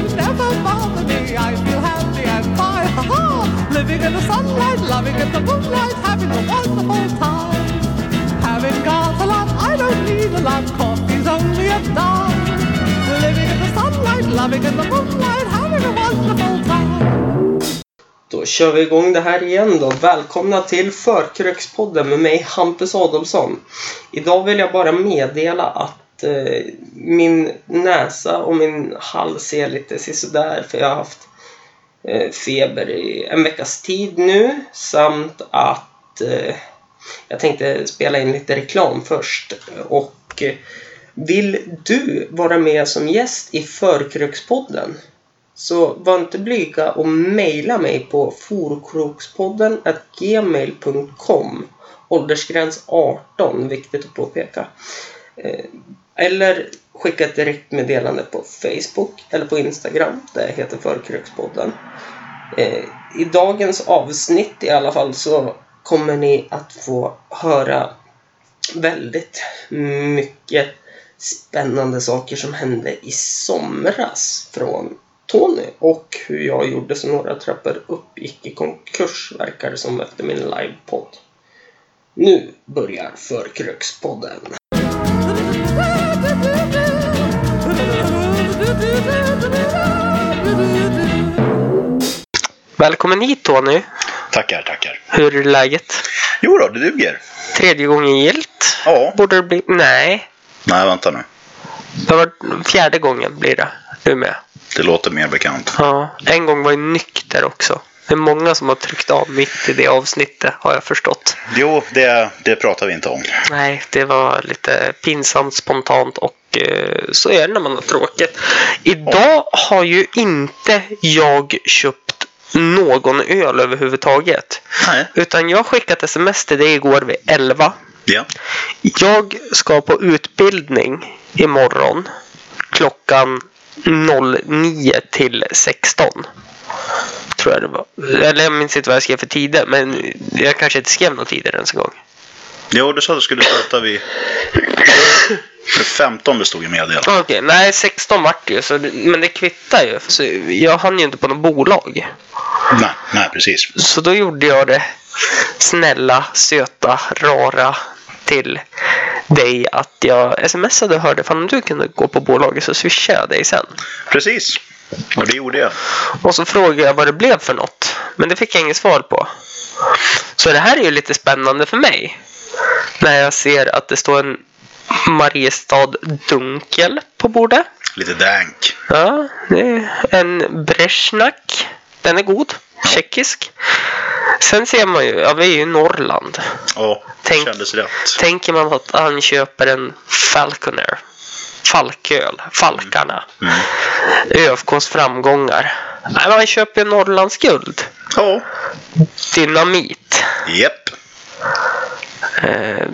worries never bother me. I feel happy and fine. Ha ha! Living in the sunlight, loving in the moonlight, having a wonderful time. Having got a lot, I don't need a lot. Coffee's only a dime. Living in the sunlight, loving in the moonlight, having a wonderful time. Då kör vi igång det här igen då. Välkomna till Förkrökspodden med mig Hampus Adolfsson. Idag vill jag bara meddela att eh, min näsa och min hals är lite sisådär för jag har haft eh, feber i en veckas tid nu samt att eh, jag tänkte spela in lite reklam först. Och eh, vill du vara med som gäst i Förkrökspodden så var inte blyga och mejla mig på forkrokspodden gmail.com Åldersgräns 18, viktigt att påpeka. Eh, eller skicka ett direktmeddelande på Facebook eller på Instagram. jag heter Förkrökspodden. Eh, I dagens avsnitt i alla fall så kommer ni att få höra väldigt mycket spännande saker som hände i somras från Tony och hur jag gjorde så några trappor upp gick i konkurs verkar det som efter min livepodd. Nu börjar Förkrökspodden. Välkommen hit Tony. Tackar, tackar. Hur är läget? Jo då, det duger. Tredje gången gilt? Ja. Borde det bli? Nej. Nej, vänta nu. Det var fjärde gången blir det. Du med. Det låter mer bekant. Ja, en gång var jag nykter också. Det är många som har tryckt av mitt i det avsnittet har jag förstått. Jo, det, det pratar vi inte om. Nej, det var lite pinsamt spontant och eh, så är det när man har tråkigt. Idag har ju inte jag köpt någon öl överhuvudtaget. Nej. Utan jag har skickat sms till dig igår vid 11. Ja. Jag ska på utbildning imorgon klockan 09 till 16. Tror jag det var. Eller jag minns inte vad jag skrev för tider. Men jag kanske inte skrev några tider ens en gång. Jo, du sa att du skulle starta vid... För 15 bestod ju meddelandet. Okej, nej 16 vart det ju. Så, det- men det kvittar ju. Så jag hann ju inte på något bolag. Nej, nej, precis. Så då gjorde jag det snälla, söta, rara till dig att jag smsade och hörde fan om du kunde gå på bolaget så swishade jag dig sen. Precis. Och det gjorde jag. Och så frågade jag vad det blev för något. Men det fick jag inget svar på. Så det här är ju lite spännande för mig. När jag ser att det står en Mariestad Dunkel på bordet. Lite dank. Ja, det är en Brezjnak. Den är god. Tjeckisk. Sen ser man ju, ja vi är ju i Norrland. Ja, Tänk- kändes rätt. Tänker man att han köper en Falconer. Falköl. Falkarna. Mm. ÖFKs framgångar. Nej, man köper ju Norrlands guld. Ja. Dynamit. Japp. Eh,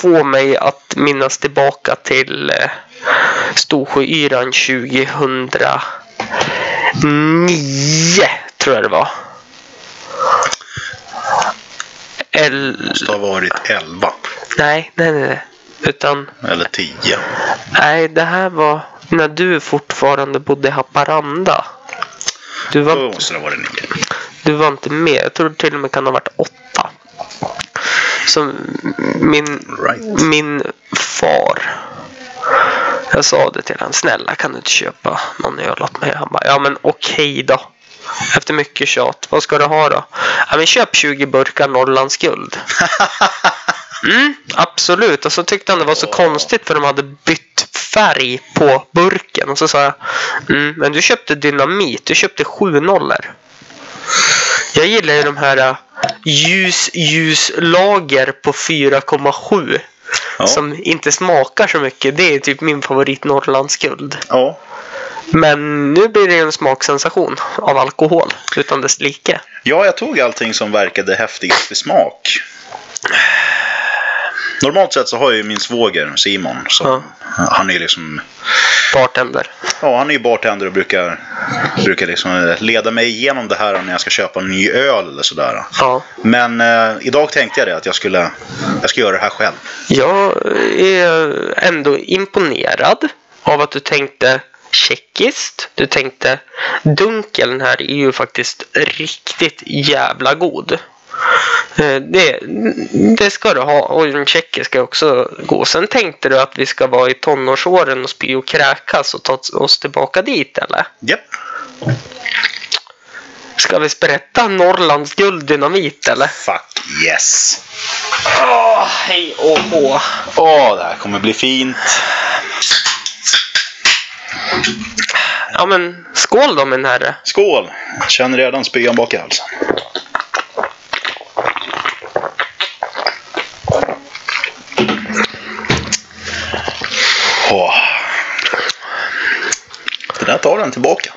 få mig att minnas tillbaka till eh, Storsjöyran 2009 tror jag det var. El... Det måste ha varit 11. Nej, nej, nej. nej. Utan... Eller 10. Nej, det här var när du fortfarande bodde i Haparanda. Du var... Då måste det ha varit 9. Du var inte med. Jag tror det till och med kan ha varit 8 som min, right. min far. Jag sa det till honom. Snälla kan du inte köpa någon öl åt mig? Han bara. Ja men okej okay då. Efter mycket tjat. Vad ska du ha då? Ja men köp 20 burkar Norrlands guld. Mm, absolut. Och så tyckte han det var så konstigt för de hade bytt färg på burken. Och så sa jag. Mm, men du köpte dynamit. Du köpte sju nollor. Jag gillar ju de här äh, ljus, ljuslager på 4,7. Ja. Som inte smakar så mycket. Det är typ min favorit Norrlandsguld. Ja. Men nu blir det en smaksensation av alkohol utan dess like. Ja, jag tog allting som verkade häftigast i smak. Normalt sett så har jag ju min svåger Simon. Som, Ja. Han är ju liksom Bartender. Ja, han är ju bartender och brukar, brukar liksom leda mig igenom det här när jag ska köpa en ny öl eller sådär. Ja. Men eh, idag tänkte jag det att jag skulle jag ska göra det här själv. Jag är ändå imponerad av att du tänkte tjeckiskt. Du tänkte dunkeln här är ju faktiskt riktigt jävla god. Eh, Det, det ska du ha och den tjeckiska också god. Sen tänkte du att vi ska vara i tonårsåren och spy och kräkas och ta oss tillbaka dit eller? Japp. Ska vi sprätta Norrlands gulddynamit eller? Fuck yes. Åh, hej och hå. Åh, det här kommer bli fint. Ja men skål då min herre. Skål! Jag känner redan spyan bak i halsen. Åh. Det där tar den tillbaka.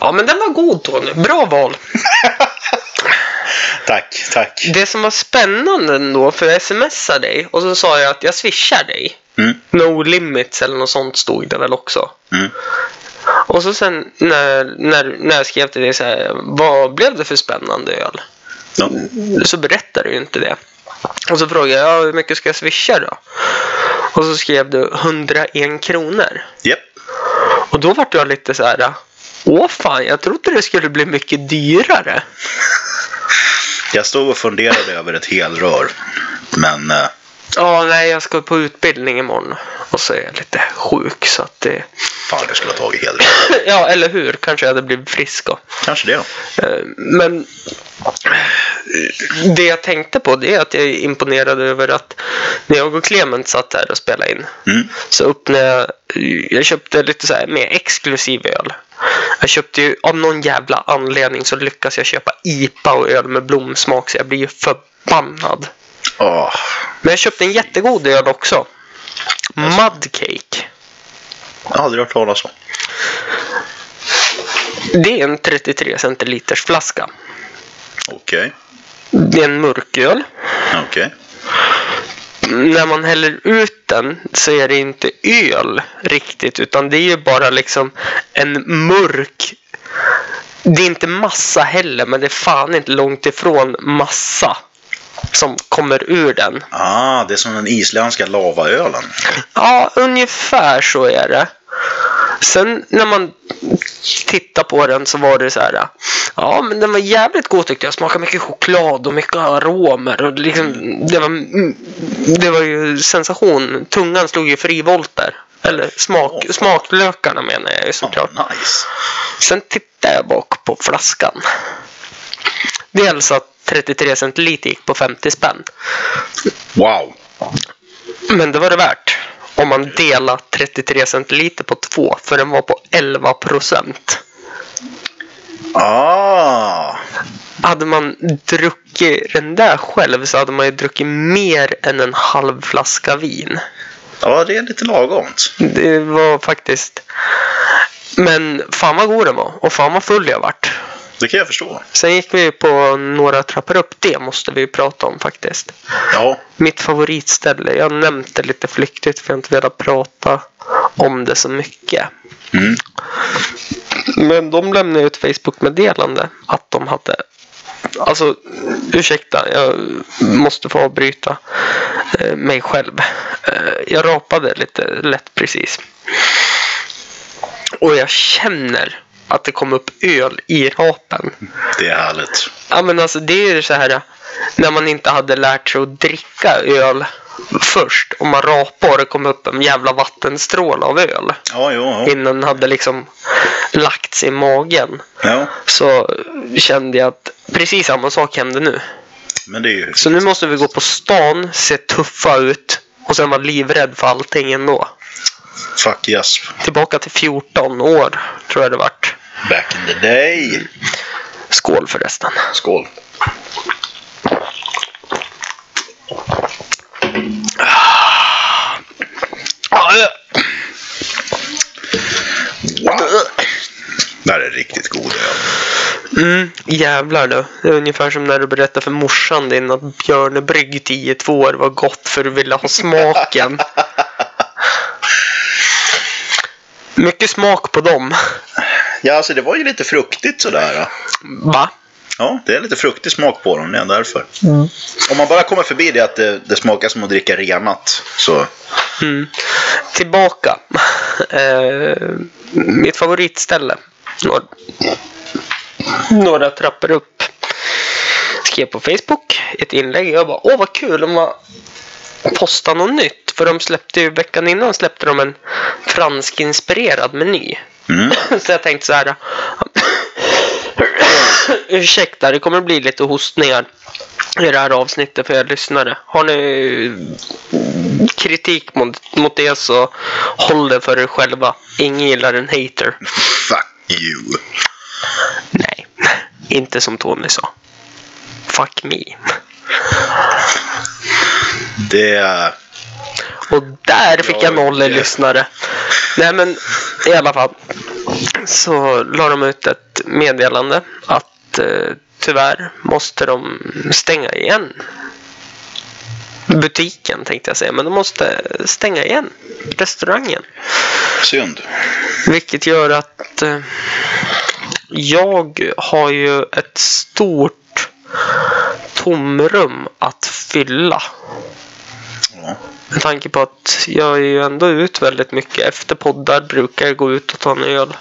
Ja men den var god Tony. Bra val. Tack, tack. Det som var spännande ändå, för jag smsade dig och så sa jag att jag swishar dig. Mm. No limits eller något sånt stod det väl också. Mm. Och så sen när, när, när jag skrev till dig så här, vad blev det för spännande öl? Ja. Så berättade du inte det. Och så frågade jag, ja, hur mycket ska jag swisha då? Och så skrev du 101 kronor. Japp. Och då vart jag lite så här, åh fan, jag trodde det skulle bli mycket dyrare. Jag stod och funderade över ett helrör. Men eh, Ja, nej, jag ska på utbildning imorgon. Och så är jag lite sjuk så att det... fan, jag skulle ha tagit helrör. Ja, eller hur? Kanske jag hade blivit frisk då. Kanske det då. Eh, Men det jag tänkte på det är att jag är imponerad över att när jag och Clement satt här och spelade in Mm. så öppnade jag, jag köpte lite så här mer exklusiv öl. Jag köpte ju av någon jävla anledning så lyckas jag köpa IPA och öl med blomsmak så jag blir ju förbannad. Åh. Men jag köpte en jättegod öl också. Mudcake. Jag har aldrig hört talas om. Det är en 33 centiliters flaska. Okej. Det är en mörköl. Okej. när man häller ut den så är det inte öl riktigt utan det är ju bara liksom en mörk det är inte massa heller men det är fan inte långt ifrån massa som kommer ur den. Ah, det är som den isländska lavaölen. Ja, ungefär så är det. Sen när man tittar på den så var det så här. Ja, men den var jävligt god tyckte jag. Smakade mycket choklad och mycket aromer. Och liksom, det, var, det var ju sensation. Tungan slog ju frivolter. Eller smak, fan. smaklökarna menar jag ju såklart. Ah, nice. Sen tittar jag bak på flaskan. Dels att 33 centiliter gick på 50 spänn. Wow. Men det var det värt. Om man delar 33 centiliter på två. För den var på 11 procent. Ah. Hade man druckit den där själv så hade man ju druckit mer än en halv flaska vin. Ja, det är lite lagomt. Det var faktiskt... Men fan vad god den var. Och fan vad full jag vart. Det kan jag förstå. Sen gick vi på några trappor upp. Det måste vi prata om faktiskt. Ja. Mitt favoritställe. Jag har nämnt det lite flyktigt för jag har inte velat prata om det så mycket. Mm. Men de lämnade ut Facebook-meddelande att de hade Alltså, ursäkta, jag måste få avbryta eh, mig själv. Eh, jag rapade lite lätt precis. Och jag känner att det kom upp öl i rapen. Det är härligt. Ja men alltså det är ju så här när man inte hade lärt sig att dricka öl först och man rapade och det kom upp en jävla vattenstråle av öl Ja, jo, ja. innan den hade liksom lagts i magen ja. så kände jag att precis samma sak hände nu. Men det är ju... Så nu måste vi gå på stan, se tuffa ut och sen vara livrädd för allting ändå. Fuck yes. Tillbaka till 14 år tror jag det vart. Back in the day. Skål förresten. Skål. Wow. Det här är riktigt god öl. Mm, jävlar du. Det är ungefär som när du berättade för morsan din att Björnebrygg 10-2 år var gott för du ville ha smaken. Mycket smak på dem. Ja, alltså det var ju lite fruktigt sådär. Va? Ja, det är lite fruktig smak på dem, det är därför. Om man bara kommer förbi det att det, det smakar som att dricka renat så... Mm. Tillbaka. Eh, mitt favoritställe. Några, några trappor upp. Skrev på Facebook ett inlägg. Jag bara, åh vad kul om man postar något nytt. För de släppte ju veckan innan släppte de en fransk-inspirerad meny. Mm. Så jag tänkte så här. Ursäkta, det kommer bli lite hostningar i det här avsnittet för er lyssnare. Har ni kritik mot, mot det så håll det för er själva. Ingen gillar en hater. Fuck you. Nej, inte som Tony sa. Fuck me. Det... Och där fick Ja, jag noll i lyssnare. Nej men i alla fall. Så la de ut ett meddelande att eh, tyvärr måste de stänga igen. Butiken tänkte jag säga, men de måste stänga igen restaurangen. Synd. Vilket gör att eh, jag har ju ett stort tomrum att fylla. Ja. Med tanke på att jag är ju ändå ut väldigt mycket. Efter poddar brukar jag gå ut och ta en öl.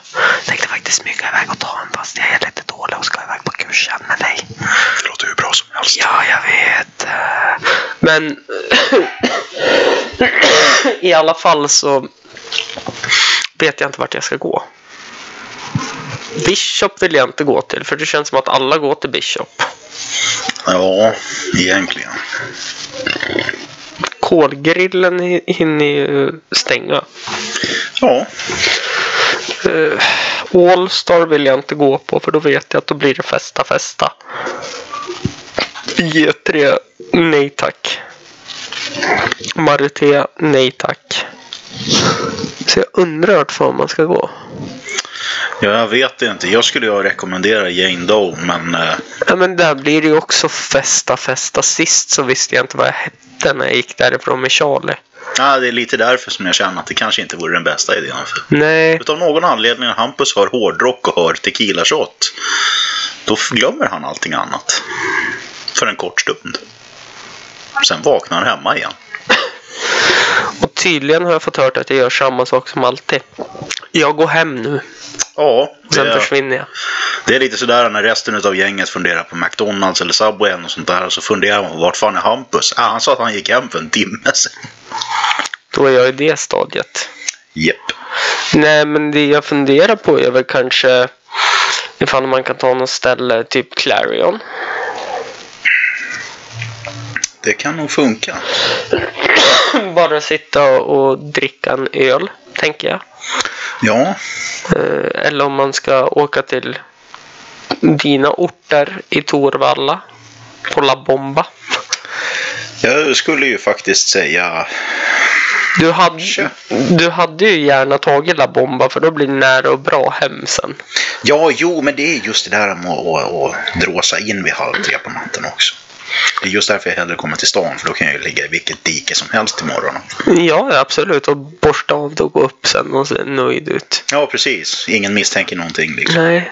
Tänkte faktiskt smyga iväg och ta en fast jag är lite dålig och ska iväg på kursen med dig. Det låter hur bra som helst. Ja, jag vet. Men i alla fall så vet jag inte vart jag ska gå. Bishop vill jag inte gå till för det känns som att alla går till Bishop. Ja, egentligen. Kolgrillen hi- hinner ju stänga. Ja, Uh, Allstar vill jag inte gå på för då vet jag att då blir det festa festa. G3, nej tack. Marité, nej tack. Så jag undrar vart fan man ska gå. Ja, jag vet inte. Jag skulle ju rekommendera Jane Doe, men... eh, Ja men där blir det ju också festa festa. Sist så visste jag inte vad jag hette när jag gick därifrån med Charlie. Ja, det är lite därför som jag känner att det kanske inte vore den bästa idén. Nej, utav någon anledning när Hampus hör hårdrock och hör tequila shot, då glömmer han allting annat. För en kort stund. Sen vaknar han hemma igen. Och tydligen har jag fått hört att jag gör samma sak som alltid. Jag går hem nu. Ja, Sen det, försvinner jag. det är lite sådär när resten av gänget funderar på McDonalds eller Subway och sånt där. Så funderar man vart fan är Hampus? Ah, han sa att han gick hem för en timme sedan. Då är jag i det stadiet. Japp. Nej, men det jag funderar på är väl kanske ifall man kan ta något ställe, typ Clarion. Det kan nog funka. Bara sitta och dricka en öl, tänker jag. Ja, Eh, Eller om man ska åka till dina orter i Torvalla. På La Bomba. jag skulle ju faktiskt säga Du hade, du hade ju gärna tagit La Bomba för då blir det nära och bra hem sen. Ja, jo, men det är just det där med att, att, att dråsa in vid halv tre på natten också. Det är just därför jag hellre kommer till stan, för då kan jag ju ligga i vilket dike som helst imorgon. Ja, absolut. Och borsta av det och gå upp sen och se nöjd ut. Ja, precis. Ingen misstänker någonting liksom. Nej,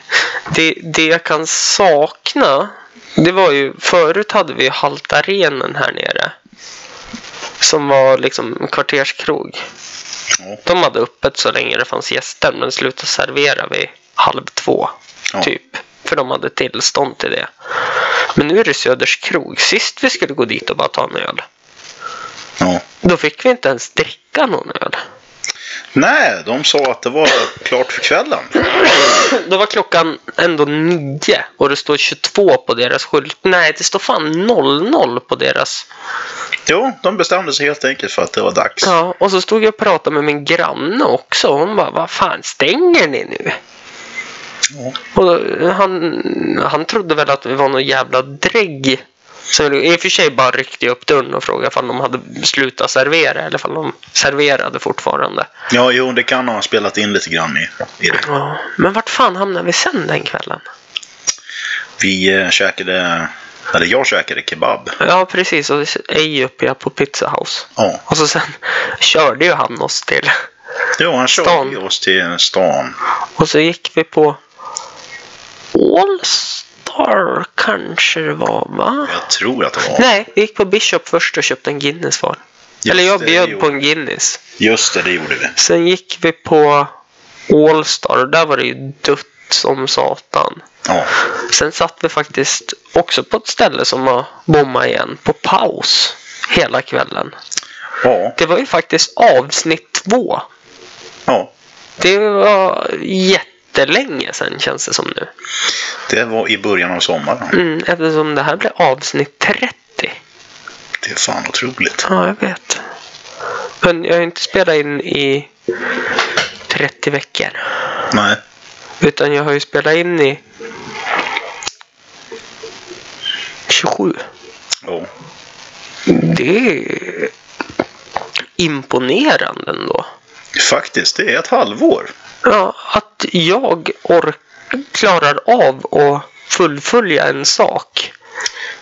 det, det jag kan sakna, det var ju, förut hade vi Haltarenen här nere. Som var liksom kvarterskrog. Ja. De hade öppet så länge det fanns gäster, men slutade servera vid halv två. Ja. Typ. För de hade tillstånd till det. Men nu är det Söders krog. Sist vi skulle gå dit och bara ta en öl. Ja. Då fick vi inte ens dricka någon öl. Nej, de sa att det var klart för kvällen. Då var klockan ändå nio och det står 22 på deras skylt. Nej, det står fan 00 på deras. Jo, de bestämde sig helt enkelt för att det var dags. Ja, och så stod jag och pratade med min granne också. Hon bara, vad fan stänger ni nu? Och då, han, han trodde väl att vi var någon jävla drägg. Så i och för sig bara ryckte jag upp dörren och frågade om de hade slutat servera eller om de serverade fortfarande. Ja, jo, det kan ha spelat in lite grann i, i det. Ja, men vart fan hamnade vi sen den kvällen? Vi eh, käkade, eller jag käkade kebab. Ja, precis. Och ej uppe jag på Pizza House. Ja, Och så sen körde ju han oss till. jo, han körde Stan. oss till stan. Och så gick vi på Allstar. Star kanske det var, va? Jag tror att det var. Nej, vi gick på Bishop först och köpte en Guinness var. Just Eller jag det bjöd på en Guinness. Just det, det gjorde vi. Sen gick vi på Allstar och där var det ju dött som satan. Ja. Sen satt vi faktiskt också på ett ställe som var bomma igen, på paus hela kvällen. Ja. Det var ju faktiskt avsnitt två. ja. Det var jättelänge sedan känns det som nu. Det var i början av sommaren. Mm, eftersom det här blev avsnitt 30. Det är fan otroligt. Ja, jag vet. Men jag har inte spelat in i 30 veckor. Nej. Utan jag har ju spelat in i 27. Ja. Det är imponerande ändå. Faktiskt, det är ett halvår. Ja, att jag ork klarar av att fullfölja en sak.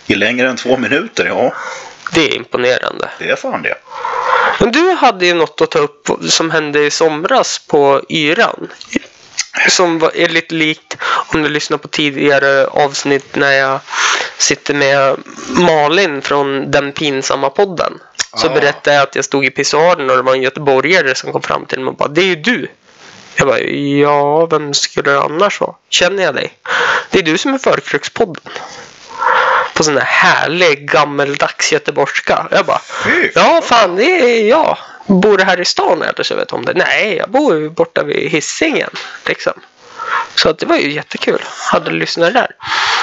I längre än två minuter, ja. Det är imponerande. Det är fan det. Men du hade ju något att ta upp som hände i somras på Yran. Som var, är lite likt om du lyssnar på tidigare avsnitt när jag sitter med Malin från Den pinsamma podden. Så Ah. berättade jag att jag stod i pissoaren och det var en göteborgare som kom fram till mig och bara Det är ju du! Jag bara Ja, vem skulle det annars vara? Känner jag dig? Det är du som är Förkrökspodden. På sån här härlig gammeldags göteborgska. Jag bara Fy Ja, fan det är jag. Bor du här i stan eller så vet om det? Nej, jag bor borta vid Hisingen. Liksom. Så det var ju jättekul. Hade lyssnat där.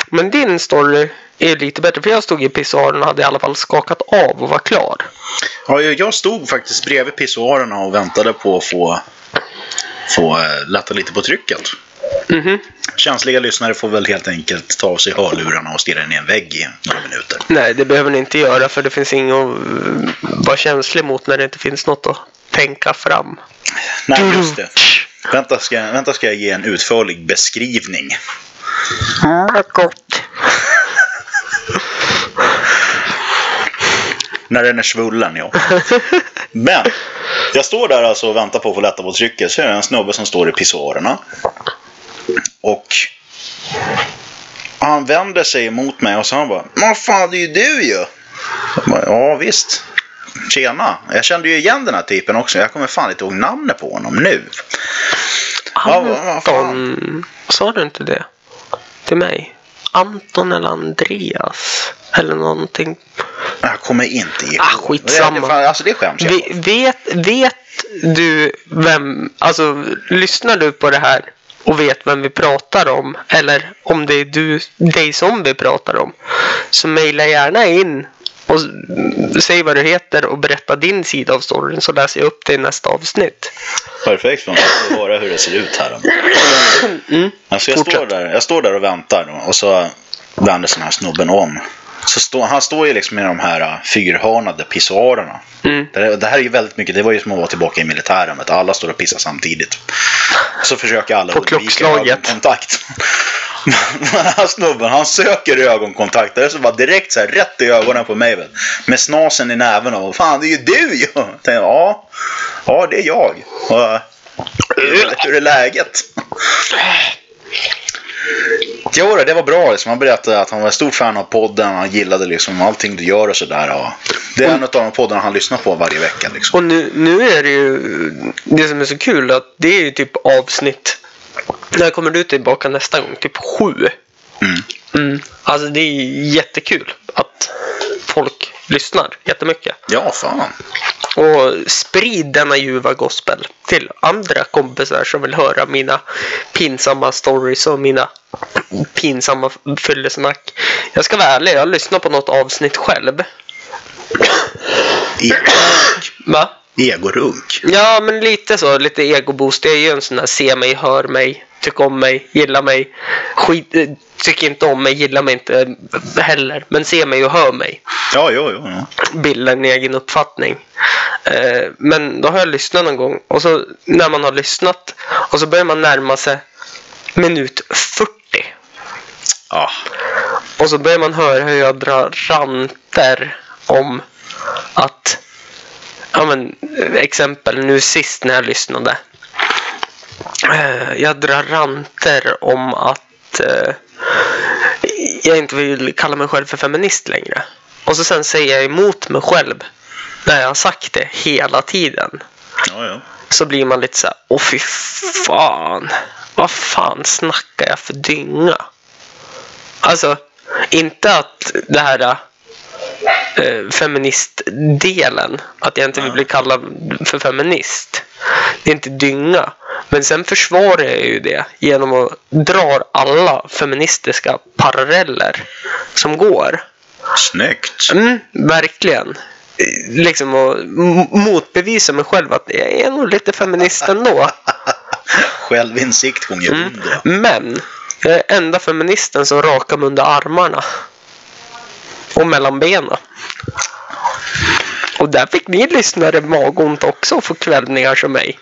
Men din story är lite bättre. För jag stod i pissoaren och hade i alla fall skakat av och var klar. Ja, jag jag stod faktiskt bredvid pissoarerna och väntade på att få, få eh, lätta lite på trycket. Mhm. Känsliga lyssnare får väl helt enkelt ta av sig hörlurarna och stirra in i en vägg i några minuter. Nej, det behöver ni inte göra för det finns inget att uh, vara känslig mot när det inte finns något att tänka fram. Nej, just det. Vänta ska, vänta ska jag ge en utförlig beskrivning. Mm, gott. När den är svullen, ja. Men, jag står där alltså och väntar på att få lätta på trycket. Så är det en snubbe som står i pissoarerna. Och han vänder sig emot mig och så han bara Vad fan, det är ju du ju! Bara, ja, visst. Tjena. Jag kände ju igen den här typen också. Jag kommer fan inte ihåg namnet på honom nu. Ja, vad- vad fan. Anton. Sa du inte det? Till mig? Anton eller Andreas? Eller någonting. Jag kommer inte ihåg. Ah, skitsamma. Det, fan, alltså det skäms jag Vi, vet, vet du vem, alltså lyssnar du på det här och vet vem vi pratar om eller om det är du, dig som vi pratar om så mejla gärna in och säg vad du heter och berätta din sida av storyn så läser jag upp det i nästa avsnitt. Perfekt för mig att höra hur det ser ut här. Mm. Alltså jag, står där, jag står där och väntar och så vänder sig den här snubben om. Så står, han står ju liksom i de här uh, fyrhörnade pissoarerna. Mm. Det, det här är ju väldigt mycket, det var ju som att vara tillbaka i militären. Vet. Alla står och pissar samtidigt. Så försöker alla På undvika ögonkontakt. Men den här snubben, han söker ögonkontakt. Det är så bara direkt så här, rätt i ögonen på mig. Vet. Med snasen i näven och fan det är ju du ju! Jag, Ja, ja det är jag. Och, uh, hur, hur är läget? Jo, det var bra. Liksom. Han berättade att han var ett stort fan av podden. Han gillade liksom allting du gör och sådär. Det är en av de poddarna han lyssnar på varje vecka. Liksom. Och nu, nu är det ju det som är så kul att det är ju typ avsnitt. När kommer du tillbaka nästa gång? Typ sju. Mm. Mm. Alltså det är jättekul att folk lyssnar jättemycket. Ja, fan. Och sprid denna ljuva gospel till andra kompisar som vill höra mina pinsamma stories och mina pinsamma fyllesnack. Jag ska vara ärlig, jag har lyssnat på något avsnitt själv. Egorunk. Va? Egorunk. Ja, men lite så. Lite egoboost. Jag är ju en sån där se mig, hör mig, tyck om mig, gilla mig. Skit, eh, tyck inte om mig, gilla mig inte heller. Men se mig och hör mig. Ja, jo, jo. Ja. Bilda en egen uppfattning. Eh, men då har jag lyssnat någon gång. Och så när man har lyssnat och så börjar man närma sig minut 40. ja. Och så börjar man höra hur jag drar ranter om att, ja men exempel nu sist när jag lyssnade. Eh, Jag drar ranter om att eh, jag inte vill kalla mig själv för feminist längre. Och så sen säger jag emot mig själv när jag har sagt det hela tiden. Ja, ja. Så blir man lite så här, åh fy fan. Vad fan snackar jag för dynga? Alltså, inte att det här eh, feministdelen, att jag inte vill bli kallad för feminist. Det är inte dynga. Men sen försvarar jag ju det genom att dra alla feministiska paralleller som går. Snyggt. Mm, verkligen. Liksom att motbevisa mig själv att jag är nog lite feminist ändå. Självinsikt gånger Mm. hundra. Men jag är enda feministen som rakar mig under armarna. Och mellan benen. Och där fick ni lyssnare magont också få kvällningar som mig.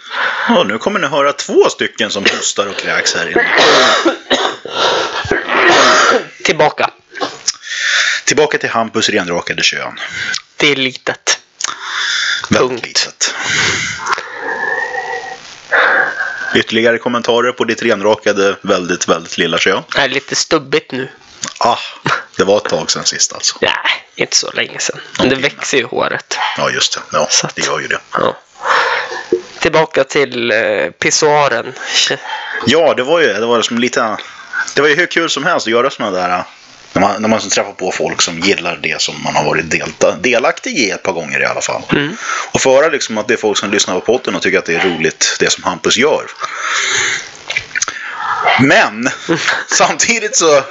Ja, nu kommer ni höra två stycken som hostar och kräks här inne. Tillbaka. Tillbaka till Hampus renrakade kön. Det är litet. Punkt. litet. Ytterligare kommentarer på ditt renrakade, väldigt, väldigt lilla kön? Det är lite stubbigt nu. Ah, det var ett tag sedan sist alltså. Nej, inte så länge sedan. Men det växer ju håret. Ja, just det. Ja, att- det gör ju det. Ja. Tillbaka till eh, pissoaren. Ja, det var ju det var som lite... Det var ju hur kul som helst att göra sådana där... När man, när man träffar på folk som gillar det som man har varit delta, delaktig i ett par gånger i alla fall. Mm. Och få höra liksom att det är folk som lyssnar på podden och tycker att det är roligt det som Hampus gör. Men samtidigt så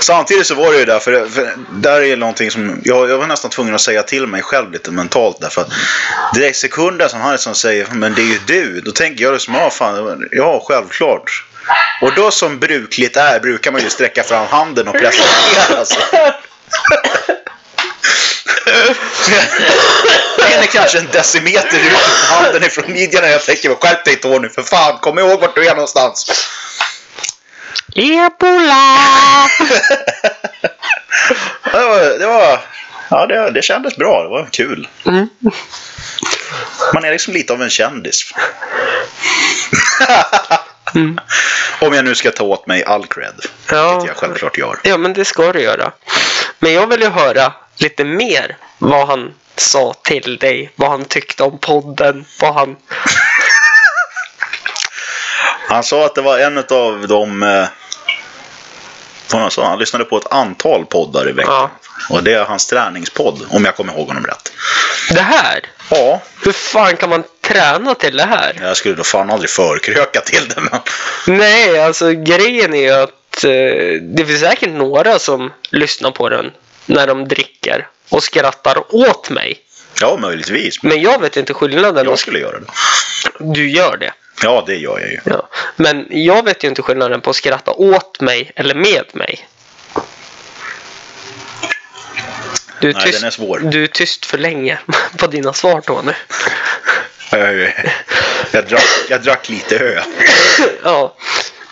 Samtidigt så var det ju där, för, för där är någonting som jag, jag var nästan tvungen att säga till mig själv lite mentalt därför att direkt sekunden som han liksom säger men det är ju du, då tänker jag liksom ja fan, ja självklart. Och då som brukligt är brukar man ju sträcka fram handen och pressa ner alltså. Den är kanske en decimeter ut handen ifrån midjan och jag tänker skärp dig Tony för fan, kom ihåg vart du är någonstans. Ebola! Det var, det var ja det, det kändes bra, det var kul. Mm. Man är liksom lite av en kändis. Mm. Om jag nu ska ta åt mig all cred, Ja. vilket jag självklart gör. Ja, men det ska du göra. Men jag vill ju höra lite mer vad han sa till dig, vad han tyckte om podden, vad han... Han sa att det var en av de... Eh, han lyssnade på ett antal poddar i veckan. Ja. Och det är hans träningspodd, om jag kommer ihåg honom rätt. Det här? Ja, Hur fan kan man träna till det här? jag skulle då fan aldrig förkröka till det, men... Nej, alltså grejen är ju att eh, det finns säkert några som lyssnar på den när de dricker och skrattar åt mig. Ja, möjligtvis. Men jag vet inte skillnaden. Jag skulle göra det. Du gör det. Ja, det gör jag ju. Ja. Men jag vet ju inte skillnaden på att skratta åt mig eller med mig. Du är, Nej, tyst, den är svår. du är tyst för länge på dina svar Tony. Jag, jag, drack, jag drack lite öl. ja.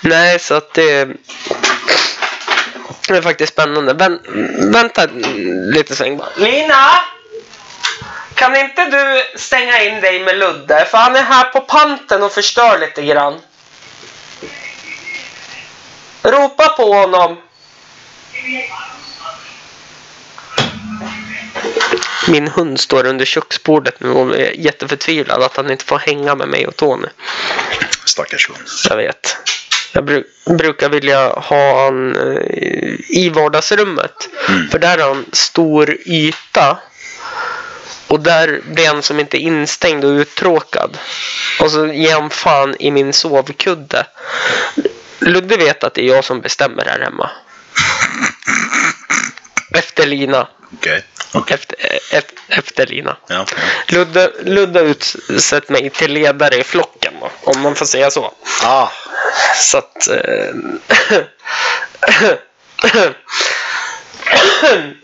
Nej, så att det... Det är faktiskt spännande. Vän, vänta lite sväng bara. Lina! Kan inte du stänga in dig med Ludde? För han är här på panten och förstör lite grann. Ropa på honom. Min hund står under köksbordet nu och är jätteförtvivlad att han inte får hänga med mig och Tony. Stackars hund. Jag vet. Jag bru brukar vilja ha han eh, i vardagsrummet. För där har han stor yta. Och där blir han som inte instängd och uttråkad. Och så ger han fan i min sovkudde. Ludde vet att det är jag som bestämmer här hemma. Efter Lina. Okej. Okej. Efter, efter, efter Lina. Ja. Ludde, Ludde har utsett mig till ledare i flocken, om man får säga så. Ah, Så att... Eh,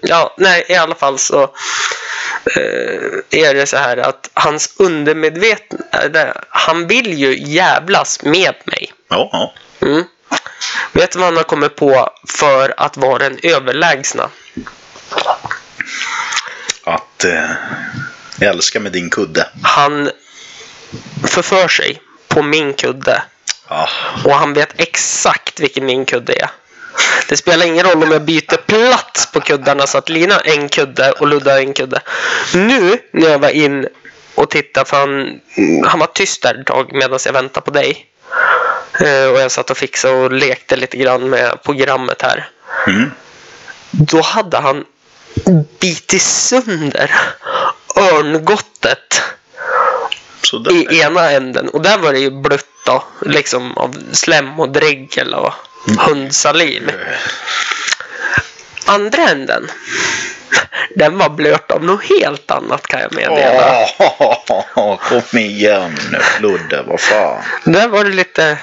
ja, nej, i alla fall så eh, är det så här att hans undermedvetna, han vill ju jävlas med mig. ja, ja. Mm. Vet du vad han har kommit på för att vara den överlägsna? Att eh, älska med din kudde. Han förför sig på min kudde Ah, och han vet exakt vilken min kudde är. Det spelar ingen roll om jag byter plats på kuddarna så att Lina en kudde och Ludde har en kudde. Nu när jag var in och tittade, för han, han var tyst där ett tag medan jag väntade på dig. Eh, och jag satt och fixade och lekte lite grann med programmet här. Mm. Då hade han bitit sönder örngottet i ena änden. Och där var det ju blött då. Liksom av slem och dregel och hundsaliv. Andra änden. Den var blöt av något helt annat kan jag meddela. Åh, kom igen nu Ludde, vad fan. Där var det lite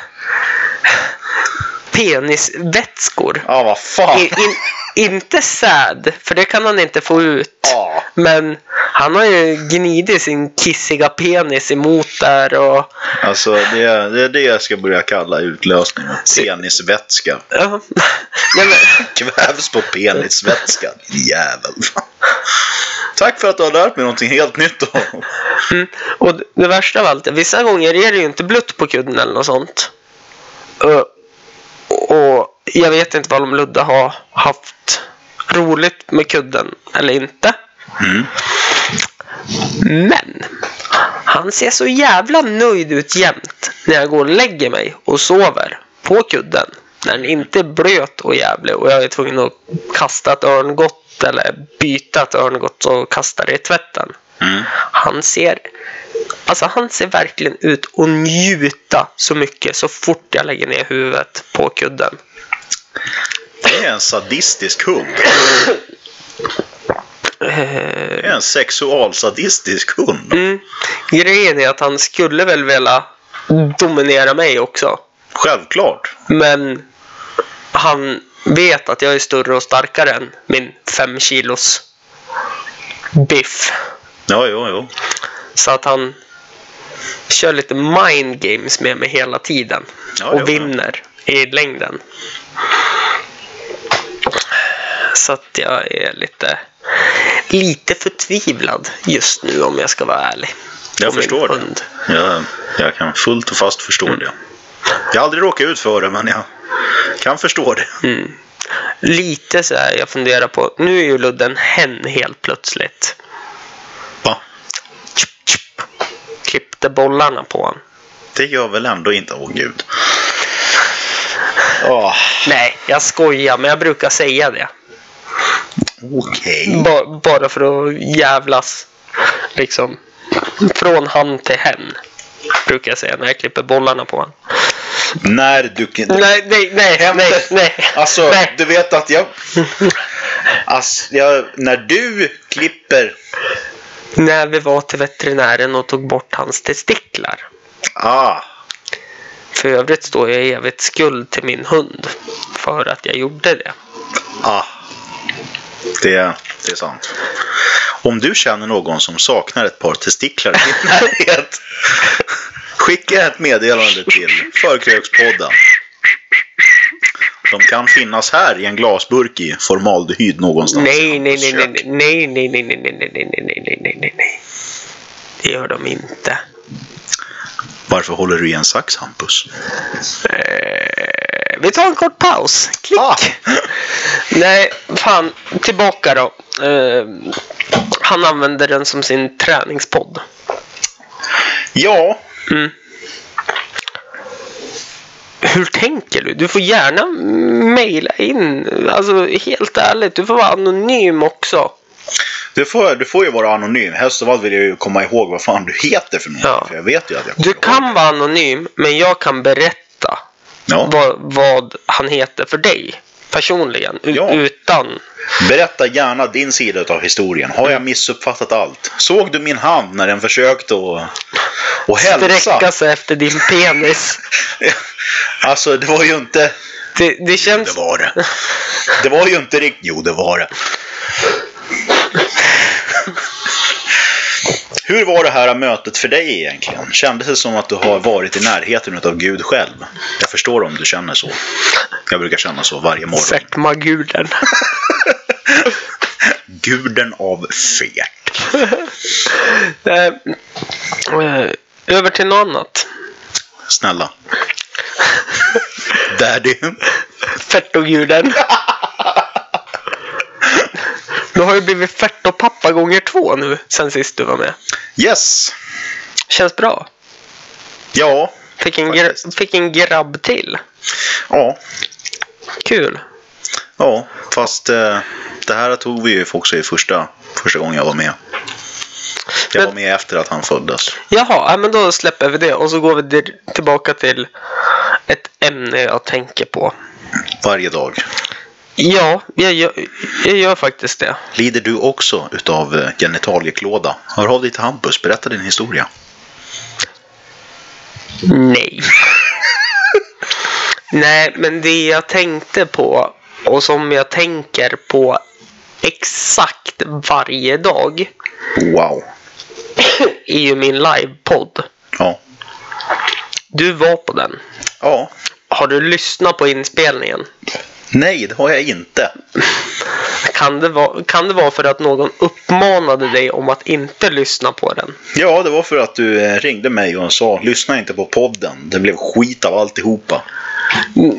penisvätskor. Ja, vad fan. I, in, inte säd, för det kan han inte få ut. Ja. Men han har ju gnidit sin kissiga penis emot där och... Alltså, det är, det är det jag ska börja kalla utlösningen. Penisvätska. Ja. Nej, men, Kvävs på penisvätska, din jävel. Tack för att du har lärt mig någonting helt nytt. Mm, och det värsta av allt, vissa gånger är det ju inte blött på kudden eller något sånt. Jag vet inte vad om Ludde har haft roligt med kudden eller inte. Mm. Men han ser så jävla nöjd ut jämt när jag går och lägger mig och sover på kudden. När den inte är blöt och jävlig och jag är tvungen att kasta ett örngott eller byta ett örngott och kasta det i tvätten. Mm. Han ser Alltså han ser verkligen ut att njuta så mycket så fort jag lägger ner huvudet på kudden. Det är en sadistisk hund. Det är en sexualsadistisk hund. Mm. Grejen är att han skulle väl vilja dominera mig också. Självklart. Men han vet att jag är större och starkare än min fem kilos biff. Ja, jo, jo. Så att han kör lite mind games med mig hela tiden. Ja, och ja, vinner i längden. Så att jag är lite, lite förtvivlad just nu om jag ska vara ärlig. Jag förstår det. Jag, jag kan fullt och fast förstå det. Jag har aldrig råkat ut för det, men jag kan förstå det. Mm. Lite så här, jag funderar på, nu är ju Ludde en hen helt plötsligt. Va? Klippte bollarna på honom. Det gör väl ändå inte, åh gud. Åh, Nej, jag skojar, men jag brukar säga det. okej. Ba- bara för att jävlas. Liksom. Från han till hen. Brukar jag säga när jag klipper bollarna på honom. När du... Nej, nej, nej, nej, nej. Alltså, nej. du vet att jag... Alltså, jag... När du klipper... När vi var till veterinären och tog bort hans testiklar. Ah, För övrigt står jag i evigt skuld till min hund. För att jag gjorde det. ah. Det, det är sant. Om du känner någon som saknar ett par testiklar i din närhet. Skicka ett meddelande till Förkrökspodden. De kan finnas här i en glasburk i formaldehyd någonstans. Nej, i nej, Hampus nej, kök. nej, nej, nej, nej, nej, nej, nej, nej, nej, nej, nej, nej, nej. Det gör de inte. Varför håller du i en sax, Hampus? Eh, vi tar en kort paus. Klick. Ah. Nej, fan. Tillbaka då. Eh, han använder den som sin träningspodd. Ja, Mm. Hur tänker du? Du får gärna mejla in. Alltså helt ärligt, du får vara anonym också. Du får, du får ju vara anonym. Helst av allt vill jag ju komma ihåg vad fan du heter för något. Ja. För jag vet ju att jag Du kan vara anonym, men jag kan berätta Ja. vad, vad han heter för dig personligen. Ja. Utan... Berätta gärna din sida av historien. Har jag missuppfattat allt? Såg du min hand när den försökte att, att hälsa? sträcka sig efter din penis. Alltså, det var ju inte... Det, det känns... Det var det. Det var ju inte riktigt... Jo, det var det. Hur var det här mötet för dig egentligen? Kändes det som att du har varit i närheten av Gud själv? Jag förstår om du känner så. Jag brukar känna så varje morgon. Säckmaguden. Guden av fet. Eh, eh, Över till något annat. Snälla. Daddy. Fertoguden. Du har ju blivit Fertopappa gånger två nu sen sist du var med. Yes. Känns bra. Ja. Fick en, gra- fick en grabb till. Ja. Kul. Ja. Fast eh, det här tog vi ju också i första, första gången jag var med. Jag Men- var med efter att han föddes. Jaha, ja, men då släpper vi det och så går vi tillbaka till ett ämne jag tänker på. Varje dag. Ja, jag gör, jag gör faktiskt det. Lider du också utav eh, genitalieklåda? Hör av dig till Hampus. Berätta din historia. Nej. Nej, men det jag tänkte på och som jag tänker på exakt varje dag Wow. är ju min livepodd. Ja. Du var på den. Ja. Har du lyssnat på inspelningen? Nej, det har jag inte. Kan det, vara, kan det vara för att någon uppmanade dig om att inte lyssna på den? Ja, det var för att du eh, ringde mig och sa lyssna inte på podden. Det blev skit av alltihopa.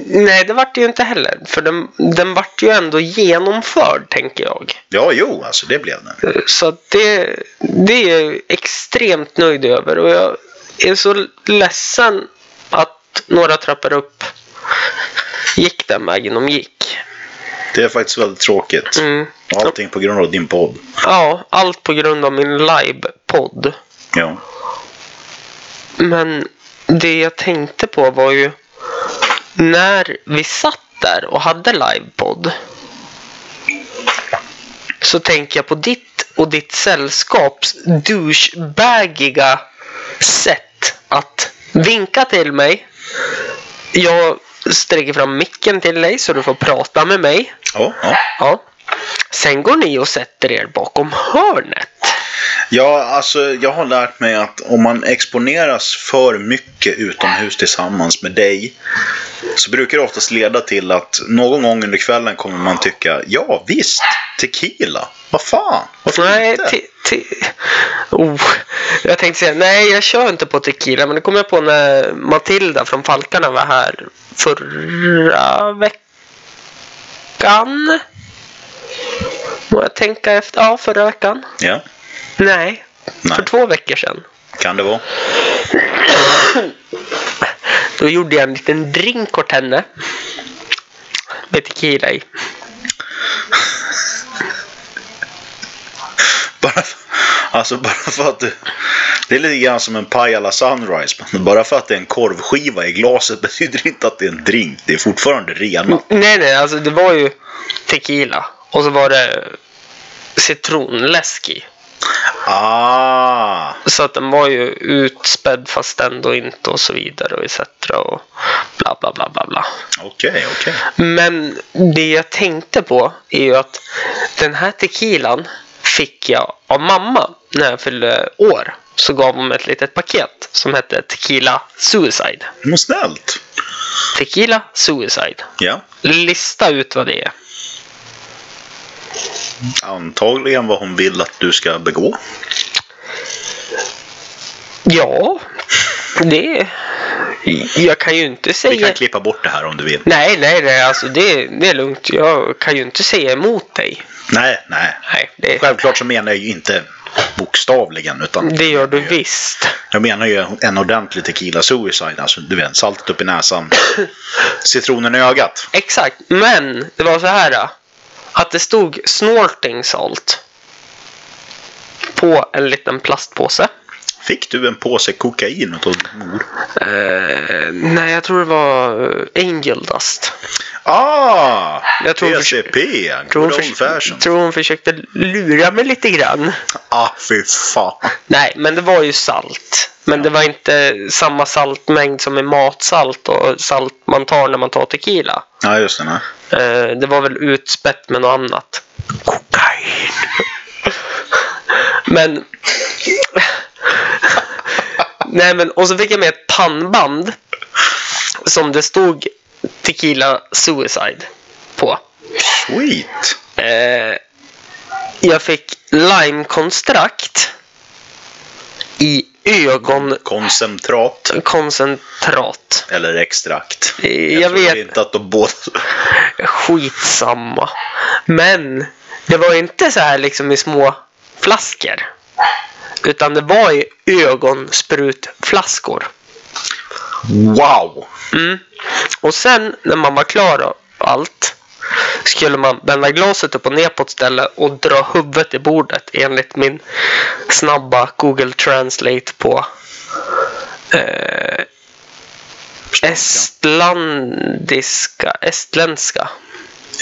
Nej, det vart det ju inte heller. För den, den vart ju ändå genomförd, tänker jag. Ja, jo, alltså det blev den. Så att det, det är jag extremt nöjd över. Och jag är så ledsen att några trappor upp gick den vägen de gick. Det är faktiskt väldigt tråkigt. Mm. Allting på grund av din podd. Ja, allt på grund av min live-podd. Ja. Men det jag tänkte på var ju när vi satt där och hade livepodd. Så tänker jag på ditt och ditt sällskaps douchebagiga sätt att vinka till mig. Jag sträcker fram micken till dig så du får prata med mig. Ja, ja. Ja. Sen går ni och sätter er bakom hörnet. Ja, alltså jag har lärt mig att om man exponeras för mycket utomhus tillsammans med dig så brukar det oftast leda till att någon gång under kvällen kommer man tycka ja visst, tequila, vad fan, varför Nej, inte? Oh, jag tänkte säga nej, jag kör inte på tequila. Men det kom jag på när Matilda från Falkarna var här förra veckan. Må jag tänka efter? Ja, förra veckan. Ja, Nej, nej, för två veckor sedan. kan det vara. Då gjorde jag en liten drink åt henne. Med tequila i. Bara, för- alltså bara för att du, det är lite grann som en Pajala Sunrise. Men bara för att det är en korvskiva i glaset betyder inte att det är en drink. Det är fortfarande rena. Nej, nej, alltså det var ju tequila. Och så var det citronläsk i. Ah, Så att den var ju utspädd fast ändå inte och så vidare och etc. och bla bla bla bla bla. okej, okej. Men det jag tänkte på är ju att den här tequilan fick jag av mamma när jag fyllde år. Så gav hon mig ett litet paket som hette Tequila Suicide. Men snällt. Tequila Suicide. Ja, Lista ut vad det är. antagligen vad hon vill att du ska begå. Ja, det... Jag kan ju inte Vi säga... kan klippa bort det här om du vill. Nej, nej, nej, alltså det, det är lugnt. Jag kan ju inte säga emot dig. Nej, nej. Nej, det, Självklart så menar jag ju inte bokstavligen utan det gör du visst. jag menar ju en ordentlig tequila suicide. Alltså du vet, saltet upp i näsan. Citronen i ögat. Exakt, men det var så här. Att det stod snorting salt. På en liten plastpåse. Fick du en påse kokain utav din mor? Eh, nej, jag tror det var eh, Angel Dust. Ah! Jag tror hon PCP. Tror hon, Good old förs- fashion. tror hon försökte lura mig lite grann. Ah, fy fan. Nej, men det var ju salt. Men det var inte samma saltmängd som i matsalt och salt man tar när man tar tequila. Ja, just det. Nej. Eh, det var väl utspätt med något annat. Kokain. Men... Nej men, och så fick jag med ett pannband. Som det stod Tequila Suicide på. Sweet. Eh, jag fick limekonstrakt i Ögonkoncentrat. ögonkoncentrat. Eller extrakt. Jag tror vet. inte att de båda... Skitsamma. Men det var inte så här liksom i små flaskor. Utan det var i ögonsprutflaskor. Wow! Mm. Och sen när man var klar och allt skulle man vända glaset upp och ner på ett ställe och dra huvudet i bordet enligt min snabba Google Translate på eh, estlandiska, estländska,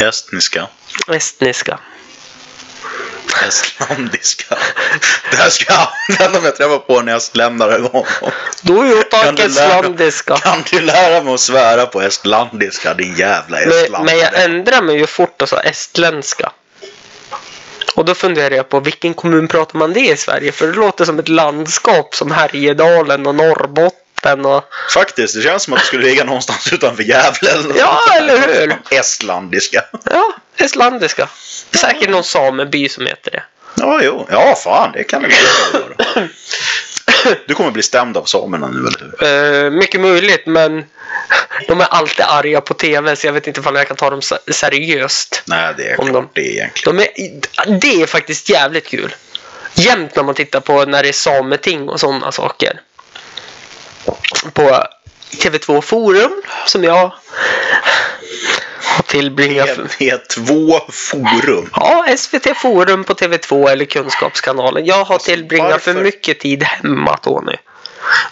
Estniska. estniska. Estlandiska. Det här ska jag använda om jag träffar på en estländare en gång. Då är jag Kan tack du lära- estlandiska. Kan du lära mig att svära på estlandiska din jävla Men, estländare? men jag ändrar mig ju fort och sa estländska. Och då funderar jag på vilken kommun pratar man det i Sverige? För det låter som ett landskap som Härjedalen och Norrbotten och... Faktiskt, det känns som att det skulle ligga någonstans utanför Gävle eller Ja, eller hur? Estlandiska. Ja, estlandiska. Säkert någon sameby som heter det. Ja, jo. Ja, fan, det kan det vara. Du kommer bli stämd av samerna nu, eller hur? Eh, mycket möjligt, men de är alltid arga på tv så jag vet inte om jag kan ta dem se- seriöst. Nej, det är Om klart de- det egentligen. De är, det är faktiskt jävligt kul. Jämt när man tittar på när det är sameting och sådana saker. På TV2 Forum som jag har tillbringat. TV2 Forum. Ja, SVT Forum på TV2 eller Kunskapskanalen. Jag har tillbringat för varför? mycket tid hemma Tony.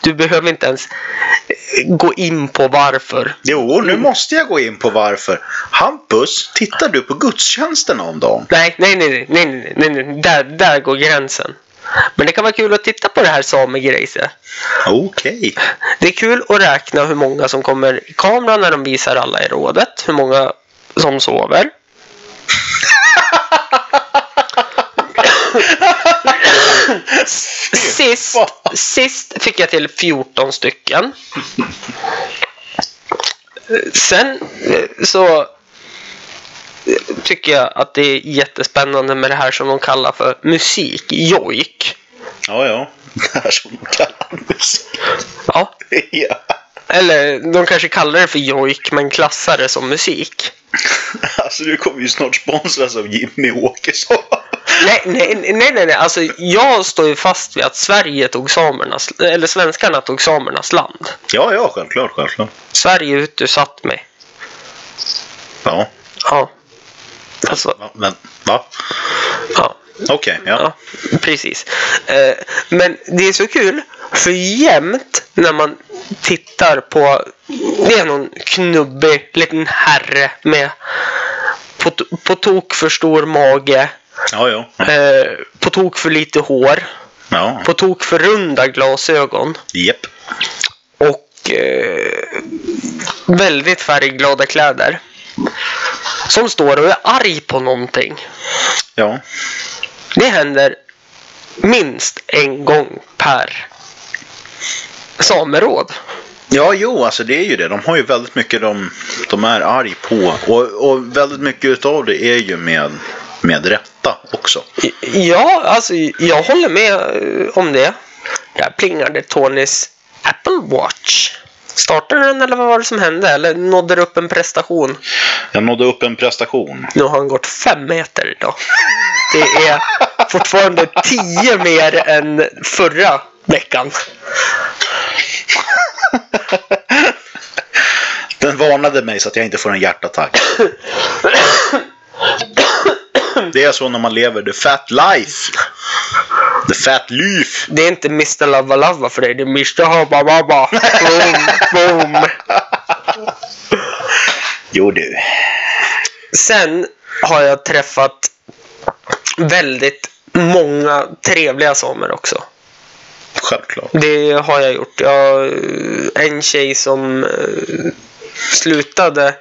Du behöver inte ens gå in på varför. Jo, nu måste jag gå in på varför. Hampus, tittar du på gudstjänsten om dagen? Nej, nej, nej, nej, nej, nej, nej. Där, där går gränsen. Men det kan vara kul att titta på det här samegrejset. Okej. Det är kul att räkna hur många som kommer i kameran när de visar alla i rådet. Hur många som sover. Sist, sist fick jag till 14 stycken. Sen så tycker jag att det är jättespännande med det här som de kallar för musik, jojk. Ja, ja. Det här som de kallar musik. Ja, Ja. eller de kanske kallar det för jojk men klassar det som musik. Alltså, du kommer ju snart sponsras av Jimmy Åkesson. Nej, nej, nej, nej, nej. Alltså, jag står ju fast vid att Sverige tog samernas, eller svenskarna tog samernas land. Ja, ja, självklart, självklart. Sverige utsatt mig. Ja. Ja. Alltså, Va? Men, va? ja. Okej, ja. Ja, precis. Eh, Men det är så kul, för jämt när man tittar på... Det är någon knubbig liten herre med på, på tok för stor mage, Ja, ja. eh, på tok för lite hår, Ja, på tok för runda glasögon japp. och eh, väldigt färgglada kläder. Som står och är arg på någonting. Ja. Det händer minst en gång per sameråd. Ja, jo, alltså det är ju det. De har ju väldigt mycket de, de är arg på. Och, och väldigt mycket utav det är ju med, med rätta också. Ja, alltså jag håller med eh, om det. Där plingade Tonys Apple Watch. Startade den eller vad var det som hände? Eller nådde det upp en prestation? Jag nådde upp en prestation. Nu har han gått fem meter idag. Det är fortfarande tio mer än förra veckan. Den varnade mig så att jag inte får en hjärtattack. Det är så när man lever the fat life. The fat life. Det är inte Mr. Lava Lava för dig, det är Mr. Habba Babba. Boom, boom. Jo du. Sen har jag träffat väldigt många trevliga samer också. Självklart. Det har jag gjort. Jag, en tjej som eh, slutade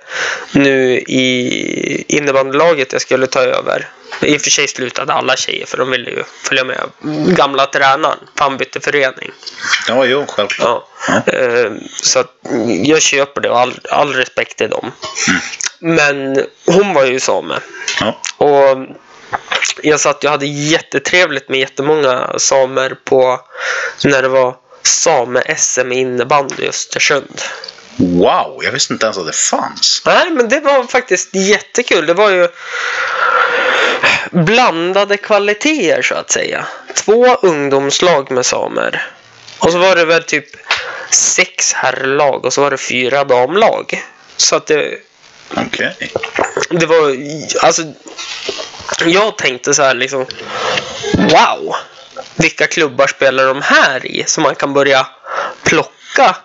nu i innebandylaget jag skulle ta över. I och för sig slutade alla tjejer för de ville ju följa med gamla tränaren. för Han bytte förening. Ja, jo, självklart. Ja. Eh, Så jag köper det och all, all respekt till dem. Men hon var ju same. Ja. Och jag satt och hade jättetrevligt med jättemånga samer på när det var same-SM i innebandy i Östersund. Wow, jag visste inte ens att det fanns. Nej, men det var faktiskt jättekul. Det var ju blandade kvaliteter så att säga. Två ungdomslag med samer. Och så var det väl typ sex herrlag och så var det fyra damlag. Så att det, Okej. det var, alltså, jag tänkte så här liksom, wow, vilka klubbar spelar de här i? Så man kan börja plocka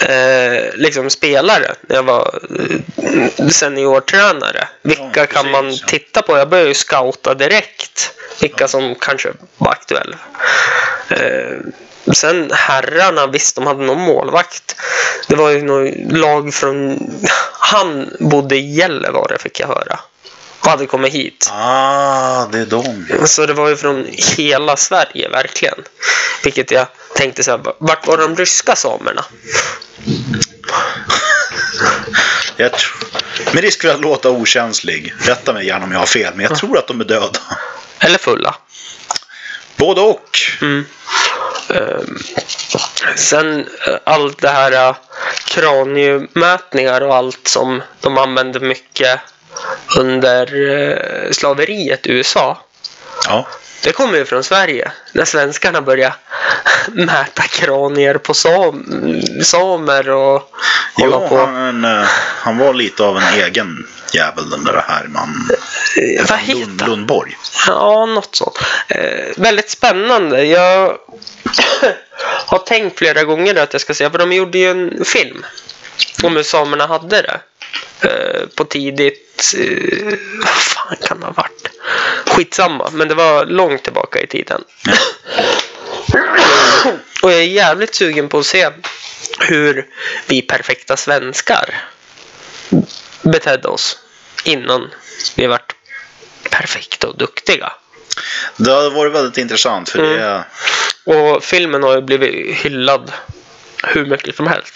eh, liksom spelare när jag var eh, seniortränare. Vilka Ja, kan man ja. titta på? Jag började ju scouta direkt. Vilka som kanske var aktuella. Eh, sen herrarna, visst de hade någon målvakt. Det var ju något lag från... Han bodde i Gällivare fick jag höra. Och hade kommit hit. Ah, det är de. Så det var ju från hela Sverige verkligen. Vilket jag tänkte så här, vart var de ryska samerna? Jag tr- med risk för att låta okänslig, rätta mig gärna om jag har fel, men jag tror att de är döda. Eller fulla. Både och. Mm. Ehm, sen eh, allt det här uh, och allt som de använde mycket under eh, slaveriet i USA. Ja. Det kommer ju från Sverige. När svenskarna började mäta kranier på sam samer och hålla Jo, på. han, eh, han var lite av en egen jävel den där Herman Eh, Vad Lund? Lundborg. Ja, något sånt. Eh, väldigt spännande. Jag har tänkt flera gånger att jag ska se, för de gjorde ju en film om hur samerna hade det. Eh, på tidigt... Eh, vad fan kan det ha varit? Skitsamma, men det var långt tillbaka i tiden. Och jag är jävligt sugen på att se hur vi perfekta svenskar betedde oss innan vi vart perfekta och duktiga. Det har varit väldigt intressant för Mm. det Och filmen har ju blivit hyllad hur mycket som helst.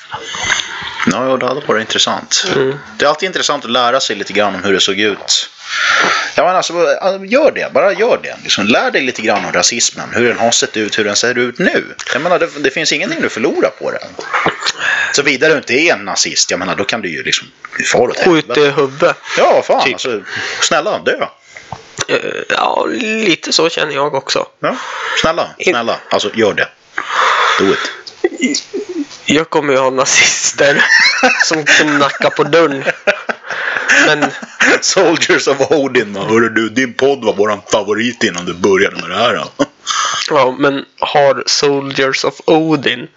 Ja, ja, det hade varit intressant. Mm. Det är alltid intressant att lära sig lite grann om hur det såg ut. Ja, men alltså, gör det. Bara gör det. Liksom, lär dig lite grann om rasismen. Hur den har sett ut, hur den ser ut nu. Jag menar, det, det finns ingenting du förlorar på det. Såvida du inte är en nazist, jag menar, då kan du ju liksom... Far åt Skjut helvete. i huvudet. Ja, fan typ. alltså. Snälla, dö. Eh, Ja, lite så känner jag också. Ja, snälla, snälla. Alltså, gör det. Do it. Jag kommer ju ha nazister som knackar på dörren. Men Soldiers of Odin, va. Hörru du, din podd var våran favorit innan du började med det här. Då. Ja, men har Soldiers of Odin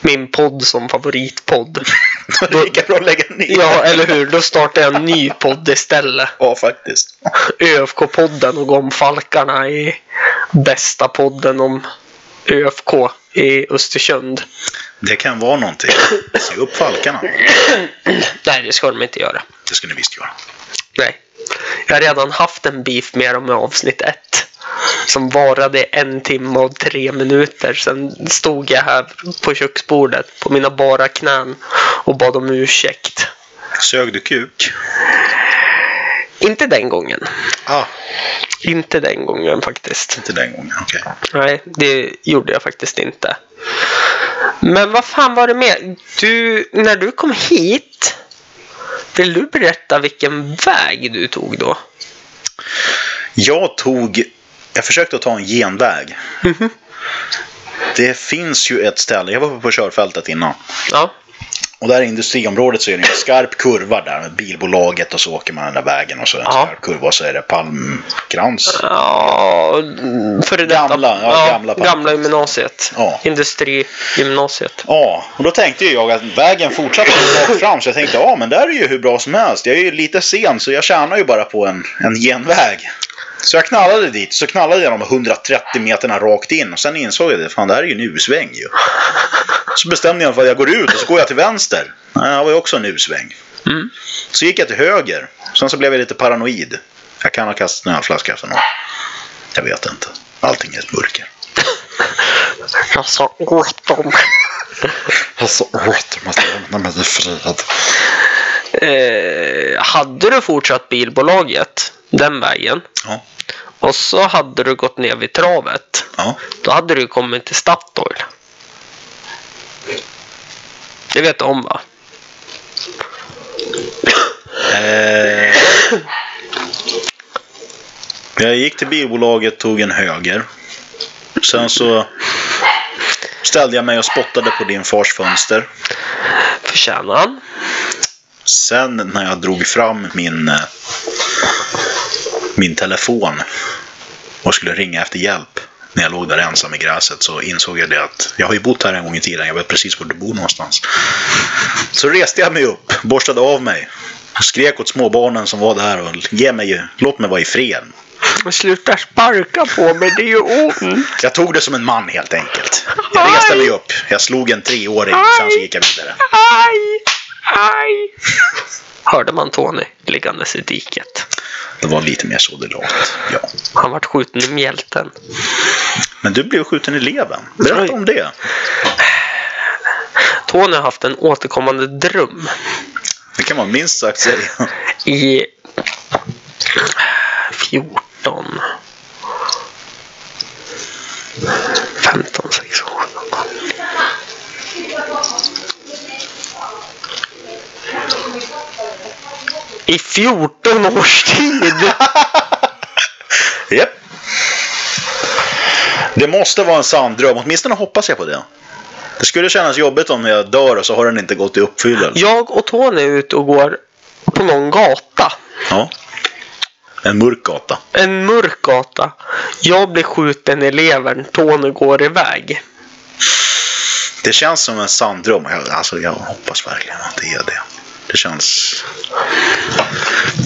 min podd som favoritpodd? Då är det lika bra att lägga ner. Ja, eller hur? Då startar jag en ny podd istället. Ja, faktiskt. ÖFK-podden och om Falkarna i bästa podden om ÖFK i Östersund. Det kan vara någonting. Se upp falkarna. Nej, det ska de inte göra. Det ska ni visst göra. Nej. Jag har redan haft en beef med dem i avsnitt ett. Som varade en timme och tre minuter. Sen stod jag här på köksbordet på mina bara knän och bad om ursäkt. Sög du kuk? Inte den gången. Ah, Inte den gången faktiskt. inte den gången. Okej. Nej, det gjorde jag faktiskt inte. Men vad fan var det mer? Du, när du kom hit, vill du berätta vilken väg du tog då? Jag tog... Jag försökte att ta en genväg. Det finns ju ett ställe. Jag var på körfältet innan. Ja, Och där i industriområdet så är det en skarp kurva där med bilbolaget och så åker man den där vägen och så är det en Ja. skarp kurva och så är det palmkrans. ja för det. Gamla, ja, gamla gamla gymnasiet. Ja. Industrigymnasiet. Ja, och då tänkte jag att vägen fortsatte rakt fram så jag tänkte ja men där är ju hur bra som helst. Jag är ju lite sen så jag tjänar ju bara på en, en genväg. Så jag knallade dit, så knallade jag de 130 meterna rakt in och sen insåg jag det, fan det här är ju en U-sväng ju. Så bestämde jag mig för att jag går ut och så går jag till vänster. Det var ju också en U-sväng. Mm. Så gick jag till höger. Sen så blev jag lite paranoid. Jag kan ha kastat en ölflaska efter någon. Jag vet inte. Allting är ett mörker. Jag sa åt dem. Alltså, åt, måste lämna mig i fred. Eh, hade du fortsatt bilbolaget den vägen Ja. Och så hade du gått ner vid travet. Ja. Då hade du kommit till Statoil. Det vet du om va? Eh, jag gick till bilbolaget, tog en höger. Sen så ställde jag mig och spottade på din fars fönster. Förtjänar han? Sen när jag drog fram min, eh, min telefon och skulle ringa efter hjälp när jag låg där ensam i gräset så insåg jag det att jag har ju bott här en gång i tiden. Jag vet precis var du bor någonstans. Så reste jag mig upp, borstade av mig och skrek åt småbarnen som var där och ge mig, låt mig vara i fred. Sluta sparka på mig, det är ju ont. Jag tog det som en man helt enkelt. Jag reste mig upp, jag slog en treåring, sen så gick jag vidare. Aj! Aj! Hörde man Tony liggandes i diket. Det var lite mer så det låt. Ja. Han vart skjuten i mjälten. Men du blev skjuten i levern. Berätta om det. Tony har haft en återkommande dröm Det kan man minst sagt säga. i 14 15, 16, 17. I 14 års tid! Japp. Det måste vara en sann dröm. Åtminstone hoppas jag på det. Det skulle kännas jobbigt om jag dör och så har den inte gått i uppfyllelse. Jag och Tony är ute och går på någon gata. Ja. En mörk gata. En mörk gata. Jag blir skjuten i levern. Tony går iväg. Det känns som en sann dröm. Alltså, jag hoppas verkligen att det är det. Det känns...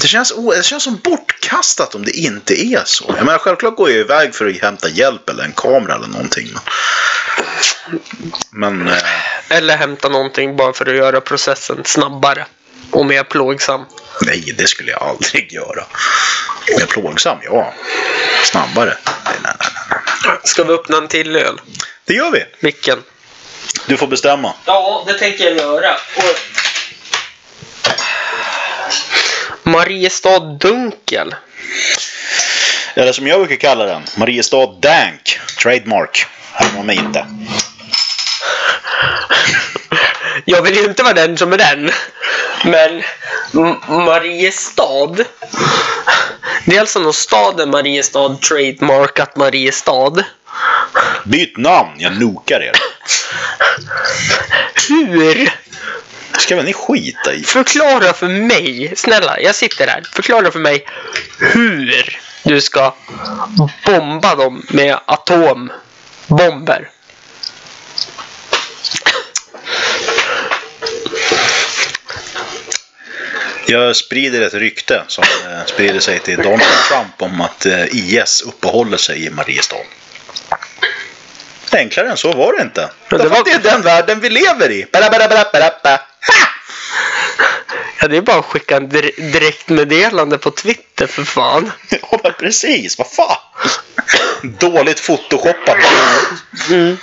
Det känns, o- det känns som bortkastat om det inte är så. Jag menar, självklart går jag iväg för att hämta hjälp eller en kamera eller någonting. Men... men eh, Eller hämta någonting bara för att göra processen snabbare. Och mer plågsam. nej, det skulle jag aldrig göra. Mer plågsam, ja. Snabbare. Nej, nej, nej, nej, nej. Ska vi öppna en till öl? Det gör vi. Vilken? Du får bestämma. Ja, det tänker jag göra. Och... Mariestad Dunkel. Eller som jag brukar kalla den, Mariestad Dank. Trademark. Härma mig inte. Jag vill ju inte vara den som är den. Men Mariestad. Det är alltså någon staden Mariestad trademarkat Mariestad. Byt namn, jag nokar er. Hur? Ska väl ni skita i? Förklara för mig, snälla, jag sitter här. Förklara för mig hur du ska bomba dem med atombomber. Jag sprider ett rykte som eh, sprider sig till Donald Trump om att eh, IS uppehåller sig i Mariestad. Enklare än så var det inte. Det, var- det är den världen vi lever i. Bara, bara, bara, bara, bara. Ja, det är bara att skicka en dir- direktmeddelande på Twitter för fan. Ja, men precis. Vad fan? Dåligt photoshoppat. Mm.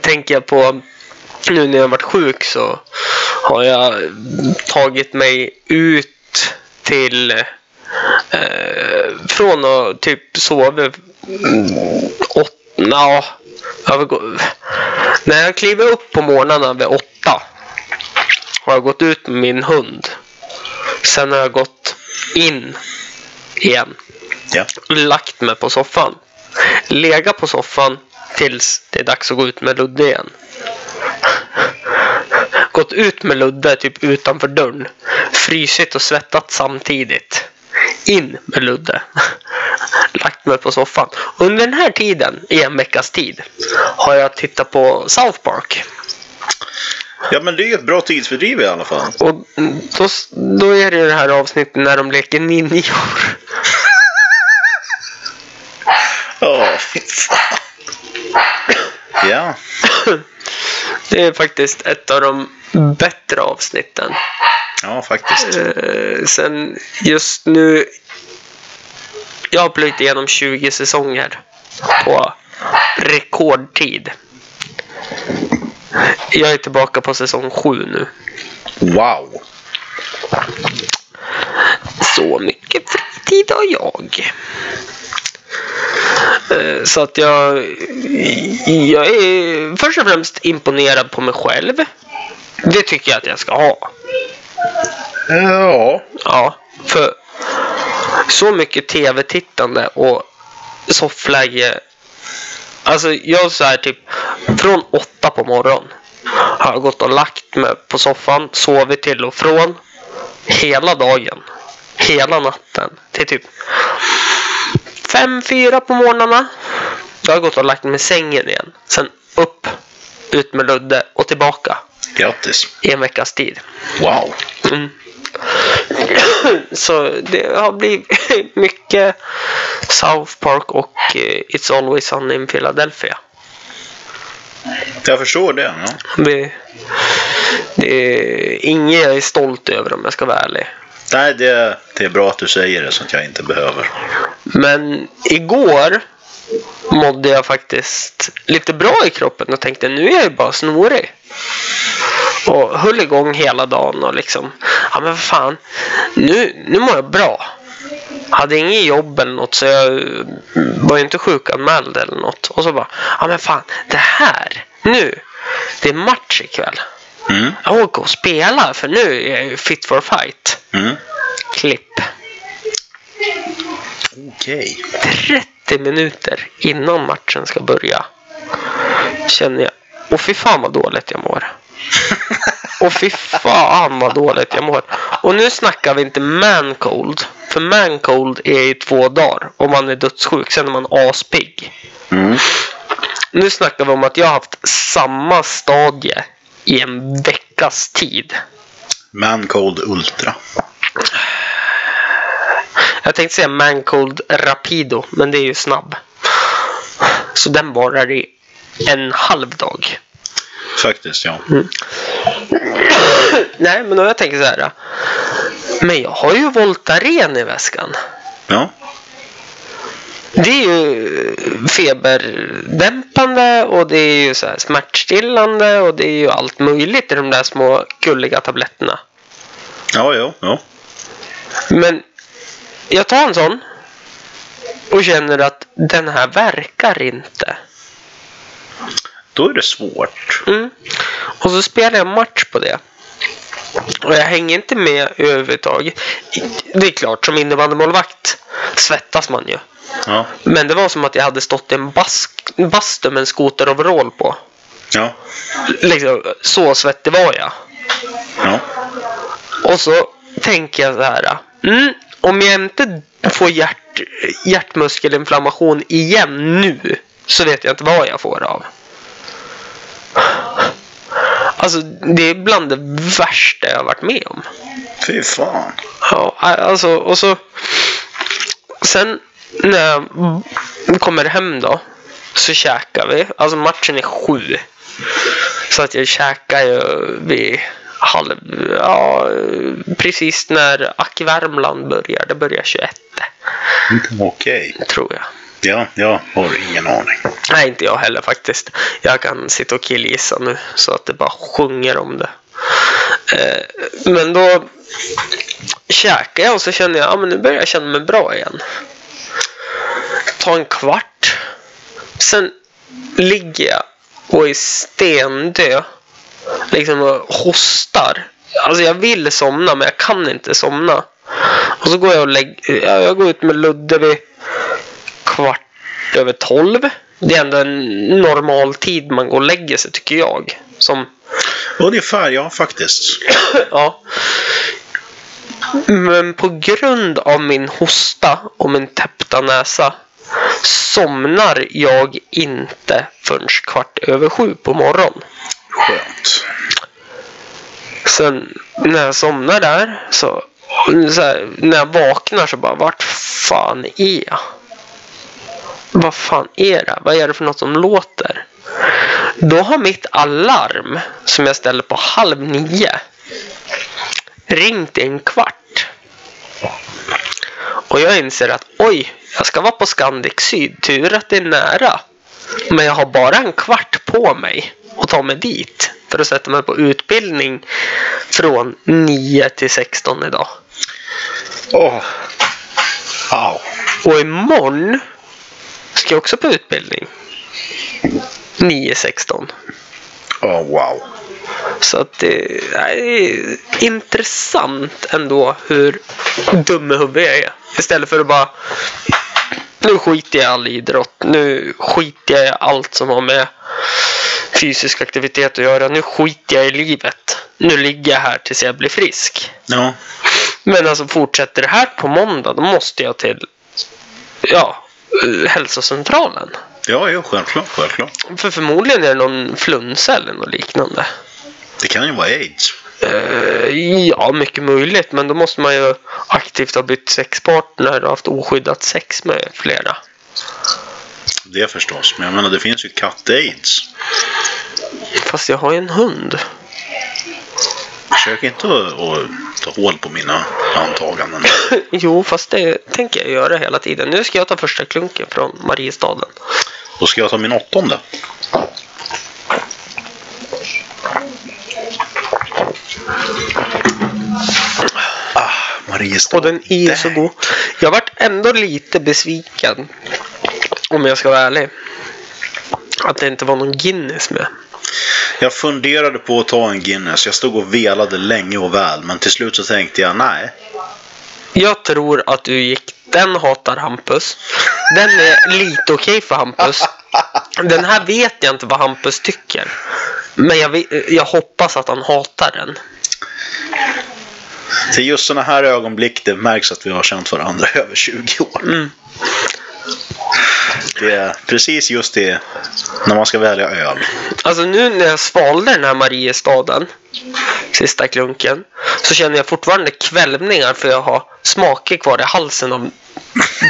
Tänker jag på nu när jag varit sjuk så har jag tagit mig ut till eh, från att typ sova åt, na, jag vill gå, när jag kliver upp på morgnarna vid åtta har jag gått ut med min hund. Sen har jag gått in igen Ja. lagt mig på soffan. Lega på soffan tills det är dags att gå ut med Ludde igen. Gått ut med Ludde typ utanför dörren. Frysit och svettat samtidigt. In med Ludde. Lagt mig på soffan. Under den här tiden, i en veckas tid, har jag tittat på South Park. Ja, men det är ju ett bra tidsfördriv i alla fall. Och då, då är det ju det här avsnittet när de leker ninjor. Ja, fy fan. Ja, Det är faktiskt ett av de bättre avsnitten. ja faktiskt. Eh, sen just nu. Jag har plöjt igenom 20 säsonger på rekordtid. Jag är tillbaka på säsong 7 nu. Wow. Så mycket fritid tid har jag? Eh, Så att jag, jag är först och främst imponerad på mig själv. Det tycker jag att jag ska ha. Ja. Ja, för så mycket tv-tittande och soffläge. Alltså jag så här typ från åtta på morgonen har jag gått och lagt mig på soffan, sovit till och från hela dagen. Hela natten. Till typ fem, fyra på morgnarna. Då har jag gått och lagt mig i sängen igen. Sen upp, ut med Ludde och tillbaka Grattis. i en veckas tid. Wow. Mm. Så det har blivit mycket South Park och eh, It's Always Sunny in Philadelphia. Jag förstår det. Ja. Det, det är inget jag är stolt över om jag ska vara ärlig. Nej, det, det är bra att du säger det så att jag inte behöver. Men igår mådde jag faktiskt lite bra i kroppen och tänkte nu är jag ju bara snorig. Och höll igång hela dagen och liksom, ja men vad fan, nu, nu mår jag bra. Hade inget jobb eller något så jag var ju inte sjukanmäld eller något. Och så bara, ja men fan, det här, nu, det är match ikväll. Mm. Jag åker och spelar för nu är jag ju fit for fight. Mm. Klipp. Okej. 30 minuter innan matchen ska börja känner jag, och fy fan vad dåligt jag mår. Och fy fan vad dåligt jag mår. Och nu snackar vi inte man cold. För man cold är i två dagar och man är dödssjuk. Sen är man aspigg. Mm. Nu snackar vi om att jag har haft samma stadie i en veckas tid. Man Cold Ultra. Jag tänkte säga man cold rapido, men det är ju snabb. Så den varar i en halv dag. Faktiskt, ja. Nej, men då jag tänker så här. Men jag har ju Voltaren i väskan. Ja. Det är ju feberdämpande och det är ju så här smärtstillande och det är ju allt möjligt i de där små gulliga tabletterna. Ja, ja, ja. Men jag tar en sån och känner att den här verkar inte. Då är det svårt. Mm. Och så spelar jag match på det. Och jag hänger inte med överhuvudtaget. Det är klart, som innebandymålvakt svettas man ju. Ja. Men det var som att jag hade stått i en bask, bastu med en skoteroverall på. Ja. Liksom, så svettig var jag. Ja. Och så tänker jag så här. Mm, om jag inte får hjärt, hjärtmuskelinflammation igen nu så vet jag inte vad jag får av. Alltså det är bland det värsta jag har varit med om. Fy fan. Ja, alltså och så sen när jag kommer hem då så käkar vi. Alltså matchen är sju. Så att jag käkar ju vid halv, ja precis när Ack Värmland börjar. Det börjar 21 Okej. tror jag. Ja, jag har ingen aning. Nej, inte jag heller faktiskt. Jag kan sitta och killgissa nu så att det bara sjunger om det. Eh, men då käkar jag och så känner jag att ja, nu börjar jag känna mig bra igen. Ta en kvart. Sen ligger jag och är stendö. Liksom och hostar. Alltså jag vill somna men jag kan inte somna. Och så går jag och lägger, ja, jag går ut med Ludde vid kvart över tolv. Det är ändå en normal tid man går och lägger sig tycker jag. Som, Ungefär, ja faktiskt. ja. Men på grund av min hosta och min täppta näsa somnar jag inte förrän kvart över sju på morgonen. Skönt. Sen när jag somnar där så, så här, när jag vaknar så bara vart fan är jag? Vad fan är det? Vad är det för något som låter? Då har mitt alarm som jag ställer på halv nio ringt i en kvart. Och jag inser att oj, jag ska vara på Scandic Syd. Tur att det är nära. Men jag har bara en kvart på mig att ta mig dit för att sätta mig på utbildning från 9 till 16 idag. Åh. Wow. Och imorgon ska jag också på utbildning. 9.16. Oh, wow. Så att det är intressant ändå hur dum huvudet jag är. Istället för att bara nu skiter jag i all idrott. Nu skiter jag i allt som har med fysisk aktivitet att göra. Nu skiter jag i livet. Nu ligger jag här tills jag blir frisk. Ja. Men alltså fortsätter det här på måndag då måste jag till ja, hälsocentralen. Ja, ja, självklart, självklart. För förmodligen är det någon flunsa eller något liknande. Det kan ju vara aids. Eh, ja, mycket möjligt. Men då måste man ju aktivt ha bytt sexpartner och haft oskyddat sex med flera. Det förstås. Men jag menar, det finns ju katt-aids. Fast jag har ju en hund. Försök inte att, ta hål på mina antaganden. Jo, fast det tänker jag göra hela tiden. Nu ska jag ta första klunken från Mariestaden. Då ska jag ta min åttonde. Ah, Mariestad. Och den är ju så god. Jag vart ändå lite besviken. Om jag ska vara ärlig. Att det inte var någon Guinness med. Jag funderade på att ta en Guinness. Jag stod och velade länge och väl. Men till slut så tänkte jag nej. Jag tror att du gick den hatar Hampus. Den är lite okej för Hampus. Den här vet jag inte vad Hampus tycker. Men jag, vet- jag hoppas att han hatar den. Till just sådana här ögonblick det märks att vi har känt varandra över 20 år. Mm. Det är precis just det när man ska välja öl. Alltså nu när jag svalde den här Mariestaden, sista klunken, så känner jag fortfarande kvällningar för jag har smaker kvar i halsen av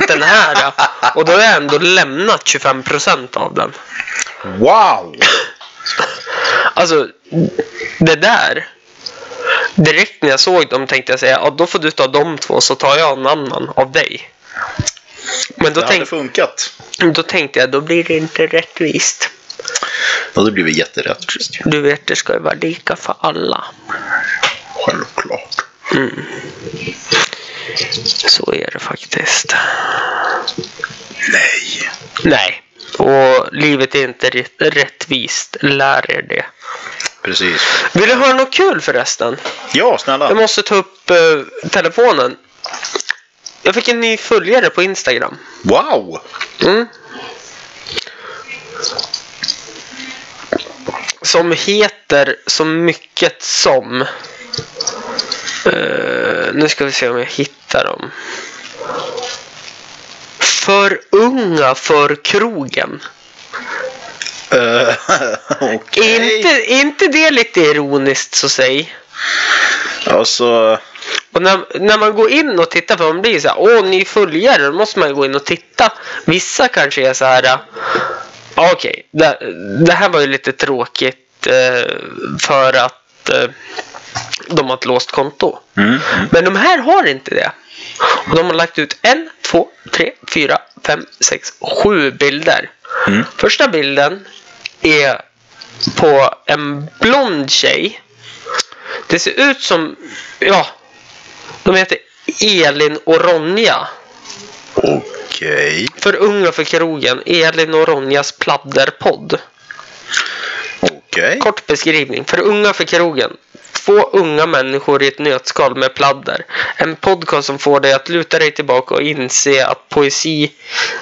den här. Och då har jag ändå lämnat 25% av den. Wow! Alltså, det där. Direkt när jag såg dem tänkte jag säga, ja då får du ta de två så tar jag en annan av dig. Men då, Det hade tänk, funkat. då tänkte jag, då blir det inte rättvist. Då hade det blivit jätterättvist. Du vet, det ska ju vara lika för alla. Självklart. Så är det faktiskt. Nej. Nej. Och livet är inte rätt, rättvist. Lär er det. Precis. Vill du höra något kul förresten? Ja, Jag snälla. måste ta upp eh, telefonen. Jag fick en ny följare på Instagram. Wow! Mm. Som heter så mycket som... Eh, nu ska vi se om jag hittar dem. För unga för krogen. Uh, Okej. Inte, inte det lite ironiskt så säg? Alltså, Och när, när man går in och tittar för man blir så här, åh ny följare, då måste man gå in och titta. Vissa kanske är så här, ja, okej, det, det här var ju lite tråkigt eh, för att eh, de har ett låst konto. mm. Men de här har inte det. Och de har lagt ut en, två, tre, fyra, fem, sex, sju bilder. Mm. Första bilden är på en blond tjej. Det ser ut som, ja, de heter Elin och Ronja. okej. För unga för krogen, Elin och Ronjas pladderpodd. Okej. Kort beskrivning. För unga för krogen. Två unga människor i ett nötskal med pladder. En podcast som får dig att luta dig tillbaka och inse att poesi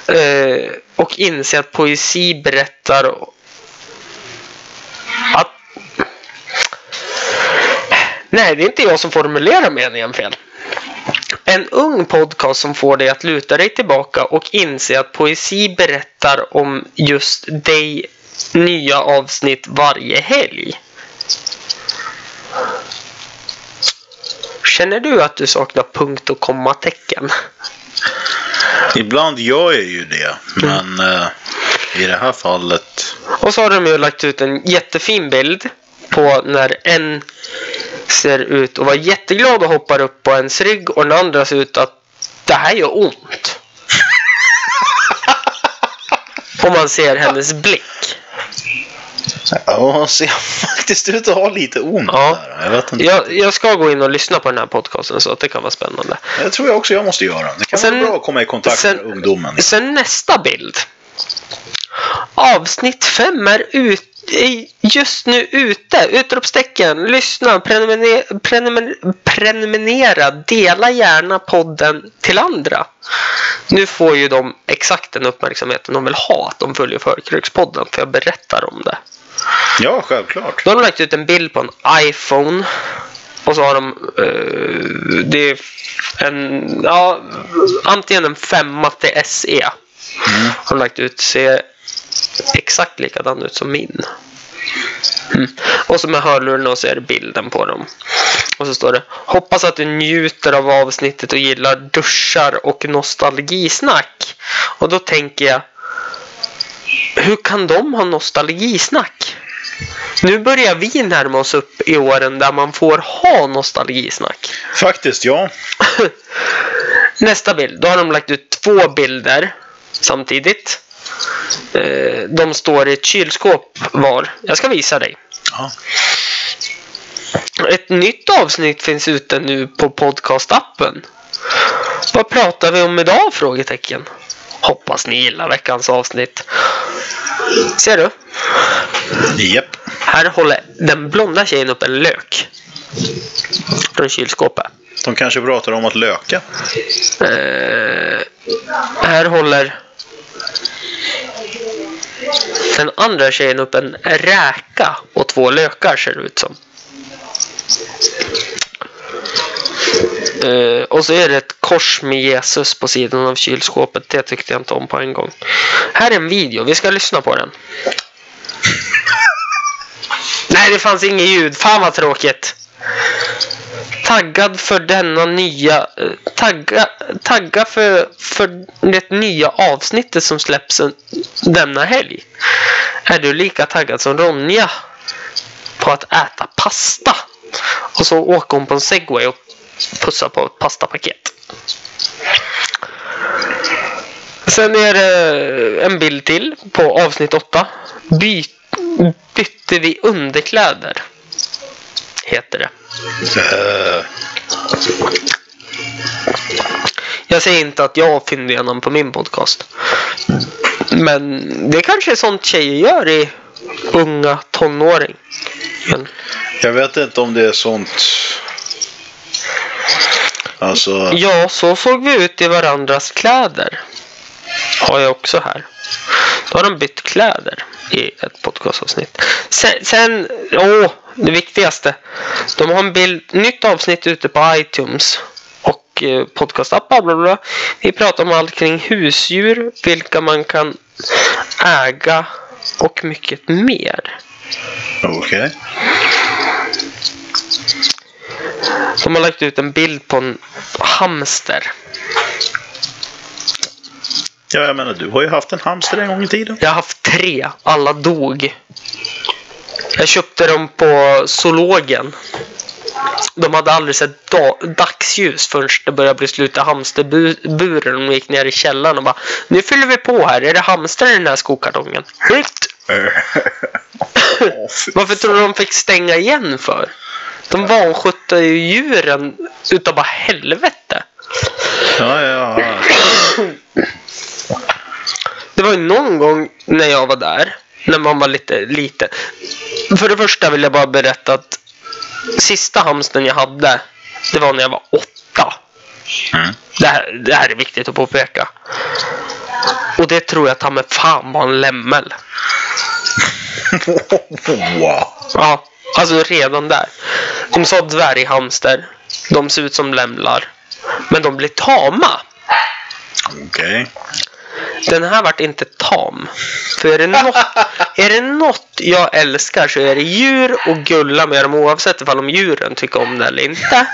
eh, och inse att poesi berättar att Nej, det är inte jag som formulerar meningen fel. En ung podcast som får dig att luta dig tillbaka och inse att poesi berättar om just dig nya avsnitt varje helg. Känner du att du saknar punkt och kommatecken? Ibland gör jag ju det. Men eh, i det här fallet. Och så har de ju lagt ut en jättefin bild på när en ser ut att vara jätteglad och hoppar upp på ens rygg och den andra ser ut att det här gör ont. och man ser hennes blick. Ja, ser faktiskt ut att ha lite ont Ja. där. Jag vet inte. Jag, jag ska gå in och lyssna på den här podcasten så att det kan vara spännande. Det tror jag också jag måste göra. Det kan Sen- vara bra att komma i kontakt sen- med ungdomen. Sen nästa bild. Avsnitt 5 är ut, är just nu ute. Utropstecken. Lyssna, prenumer, prenumer, prenumerera, dela gärna podden till andra. Nu får ju de exakt den uppmärksamheten de vill ha. Att de följer Förkrökspodden. För jag berättar om det. Ja, självklart. Då har de lagt ut en bild på en iPhone. Och så har de... eh, det är en... Ja, antingen en 5 till SE. Har de lagt ut. Ser exakt likadan ut som min. Mm. Och så med hörlurarna och så är det bilden på dem. Och så står det Hoppas att du njuter av avsnittet och gillar duschar och nostalgisnack. Och då tänker jag Hur kan de ha nostalgisnack? Nu börjar vi närma oss upp i åren där man får ha nostalgisnack. Faktiskt, ja. Nästa bild. Då har de lagt ut två bilder samtidigt. Eh, De står i ett kylskåp var. Jag ska visa dig. ja. Ett nytt avsnitt finns ute nu på podcastappen. Vad pratar vi om idag? Frågetecken. Hoppas ni gillar veckans avsnitt. Ser du? Japp. Här håller den blonda tjejen upp en lök. Från kylskåpet. De kanske pratar om att löka. Eh, här håller den andra tjejen upp en räka och två lökar ser det ut som. Uh, och så är det ett kors med Jesus på sidan av kylskåpet. Det tyckte jag inte om på en gång. Här är en video. Vi ska lyssna på den. Nej, det fanns inget ljud. Fan vad tråkigt. Taggad för denna nya... Eh, tagga, tagga för, för det nya avsnittet som släpps denna helg. Är du lika taggad som Ronja på att äta pasta? Och så åker hon på en segway och pussar på ett pastapaket. Sen är det en bild till på avsnitt 8. By, bytte vi underkläder? Heter det. Eh, Jag säger inte att jag fyndiga namn på min podcast. Men det kanske är sånt tjejer gör i unga tonåring. Men, jag vet inte om det är sånt... Alltså... ja, så såg vi ut i varandras kläder. Har jag också här. Då har de bytt kläder i ett podcastavsnitt. Sen, sen åh, det viktigaste. De har en bild, nytt avsnitt ute på iTunes och eh, podcastappar. Bla bla. bla. Vi pratar om allt kring husdjur, vilka man kan äga och mycket mer. Okej. De har lagt ut en bild på en hamster. Ja, jag menar, du har ju haft en hamster en gång i tiden. Jag har haft tre. Alla dog. Jag köpte dem på zoologen. De hade aldrig sett da- dagsljus förrän det började bli slut i hamsterburen. De gick ner i källaren och bara Nu fyller vi på här. Är det hamstrar i den här skokartongen? Varför tror du de fick stänga igen för? De vanskötte ju djuren utav bara helvete. Ja, ja, ja. Det var ju någon gång när jag var där, när man var lite liten. För det första vill jag bara berätta att sista hamsten jag hade, det var när jag var åtta. Mm. Det här, det här är viktigt att påpeka. Och det tror jag ta mig fan var en lämmel. wow. Ja, alltså redan där. De sa dvärghamster. De ser ut som lämlar. Men de blir tama. Okej. Den här vart inte tam. För är det, något, är det något jag älskar så är det djur och gulla med dem oavsett ifall om djuren tycker om det eller inte.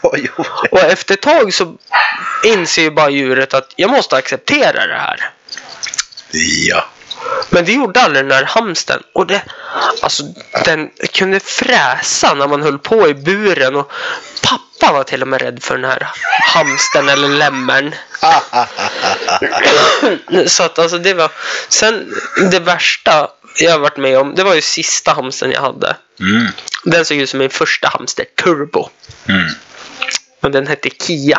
Och efter ett tag så inser ju bara djuret att jag måste acceptera det här. Ja. Men det gjorde aldrig den där hamsten. Och det, alltså, den kunde fräsa när man höll på i buren. Och pappa var till och med rädd för den här hamsten eller lämmern. Så att alltså det var... Sen det värsta jag varit med om, det var ju sista hamstern jag hade. Mm. Den såg ut som min första hamster, Turbo. Mm. Och den hette Kia.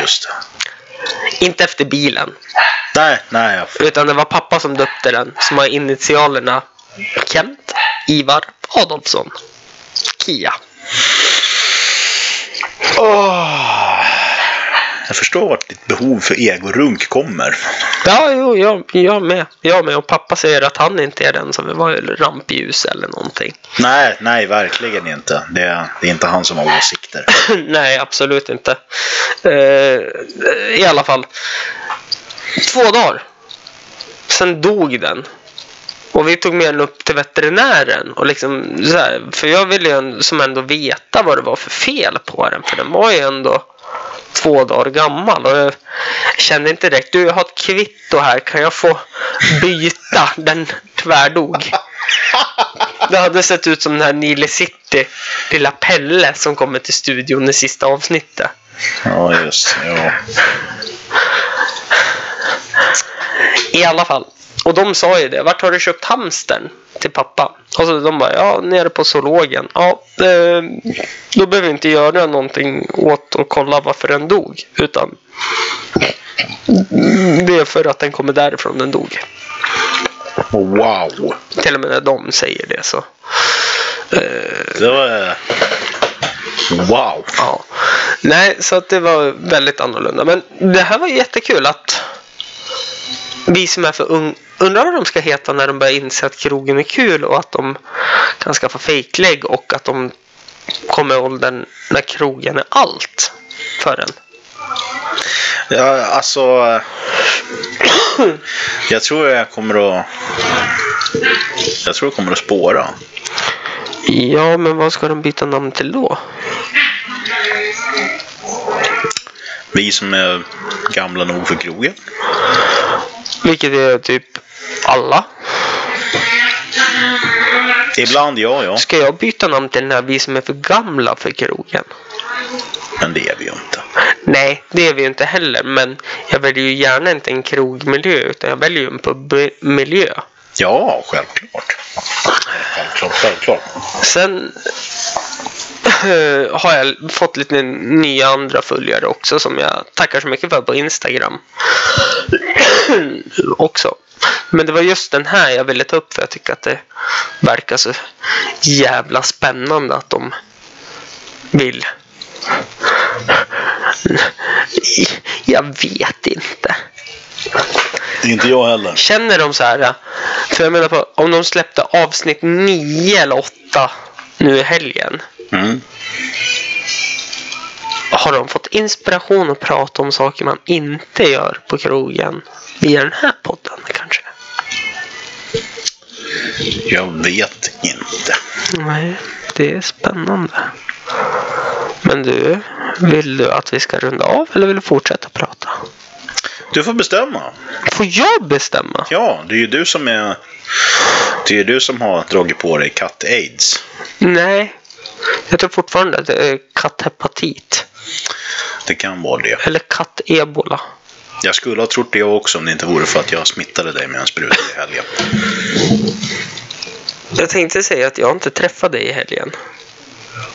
Just det. Inte efter bilen, Nej, nej. jag- utan det var pappa som döpte den. Som har initialerna Kent Ivar Adolfsson. Kia. Åh. Jag förstår vart ditt behov för egorunk kommer. Ja, jo, jag, jag med. Jag med. Och pappa säger att han inte är den som var rampljus eller någonting. Nej, nej, verkligen inte. Det är, det är inte han som har åsikter. Nej, absolut inte. Eh, I alla fall. Två dagar. Sen dog den. Och vi tog med den upp till veterinären. Och liksom, så här, för jag ville ju som ändå veta vad det var för fel på den. För den var ju ändå två dagar gammal. Och jag kände inte direkt, du jag har ett kvitto här. Kan jag få byta? Den tvärdog. Det hade sett ut som den här Nile City, lilla Pelle som kommer till studion i sista avsnittet. Ja, just ja. I alla fall. Och de sa ju det. Vart har du köpt hamstern? Till pappa. Och så de bara, ja, nere på zoologen. Ja, eh, då behöver vi inte göra någonting åt och kolla varför den dog. Utan det är för att den kommer därifrån den dog. Wow. Till och med när de säger det så. Eh, Det var... Wow. Ja. Nej, så att det var väldigt annorlunda. Men det här var jättekul att vi som är för ung undrar vad de ska heta när de börjar inse att krogen är kul och att de kan skaffa fejklägg och att de kommer åldern när krogen är allt för en. Ja, alltså... Jag tror jag kommer att... Jag tror jag kommer att spåra. Ja, men vad ska de byta namn till då? Vi som är gamla nog för krogen. Vilket är typ alla. Ibland ja, ja. Ska jag byta namn till den här vi som är för gamla för krogen? Men det är vi ju inte. Nej, det är vi ju inte heller. Men jag väljer ju gärna inte en krogmiljö utan jag väljer ju en pubmiljö. Ja, självklart. Självklart, självklart. Sen har jag fått lite nya andra följare också som jag tackar så mycket för på Instagram. också. Men det var just den här jag ville ta upp för jag tycker att det verkar så jävla spännande att de vill. Jag vet inte. Inte jag heller. Känner de så här? För jag menar på om de släppte avsnitt 9 eller 8 nu i helgen. Mm. Har de fått inspiration att prata om saker man inte gör på krogen via den här podden kanske? Jag vet inte. Nej, det är spännande. Men du, vill du att vi ska runda av eller vill du fortsätta prata? Du får bestämma. Får jag bestämma? Ja, det är ju du som är... Det är du som har dragit på dig katt-aids. Nej, jag tror fortfarande att det är katthepatit. Det kan vara det. Eller kattebola. Jag skulle ha trott det också om det inte vore för att jag smittade dig med en spruta i helgen. Jag tänkte säga att jag inte träffade dig i helgen.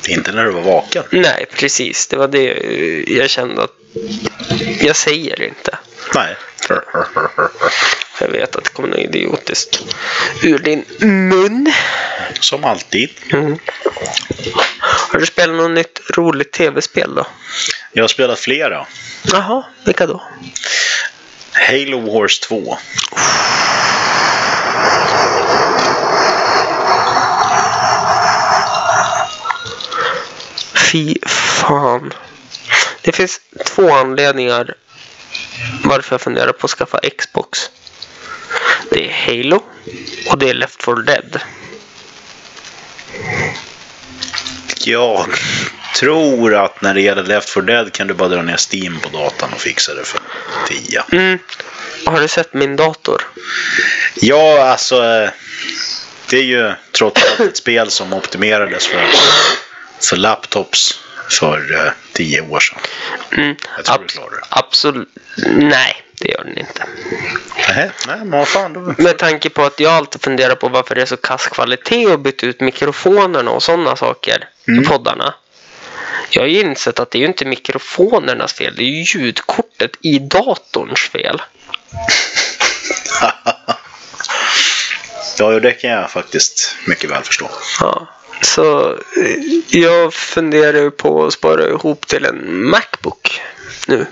Inte när du var vaken. Nej, precis. Det var det eh, jag kände att jag säger inte. Nej. Jag vet att det kommer något idiotiskt ur din mun. Som alltid. Mm. Har du spelat något nytt roligt tv-spel då? Jag har spelat flera. Jaha, vilka då? Halo Wars 2. Fy fan. Det finns två anledningar varför jag funderar på att skaffa Xbox. Det är Halo och det är Left 4 Dead. Jag tror att när det gäller Left 4 Dead kan du bara dra ner Steam på datorn och fixa det för 10. Mm. Har du sett min dator? Ja, alltså. eh, Det är ju trots allt ett spel som optimerades för, för laptops för eh, 10 år sedan. Mm. Jag tror du Abs- klarar det. Absolut. Nej. Det gör den inte. Nej, nej men vad fan. Då... Med tanke på att jag alltid funderar på varför det är så kass kvalitet och bytt ut mikrofonerna och sådana saker Mm. i poddarna. Jag har ju insett att det är ju inte mikrofonernas fel, det är ju ljudkortet i datorns fel. Ja, det kan jag faktiskt mycket väl förstå. Ja. Så eh, jag funderar ju på att spara ihop till en Macbook nu.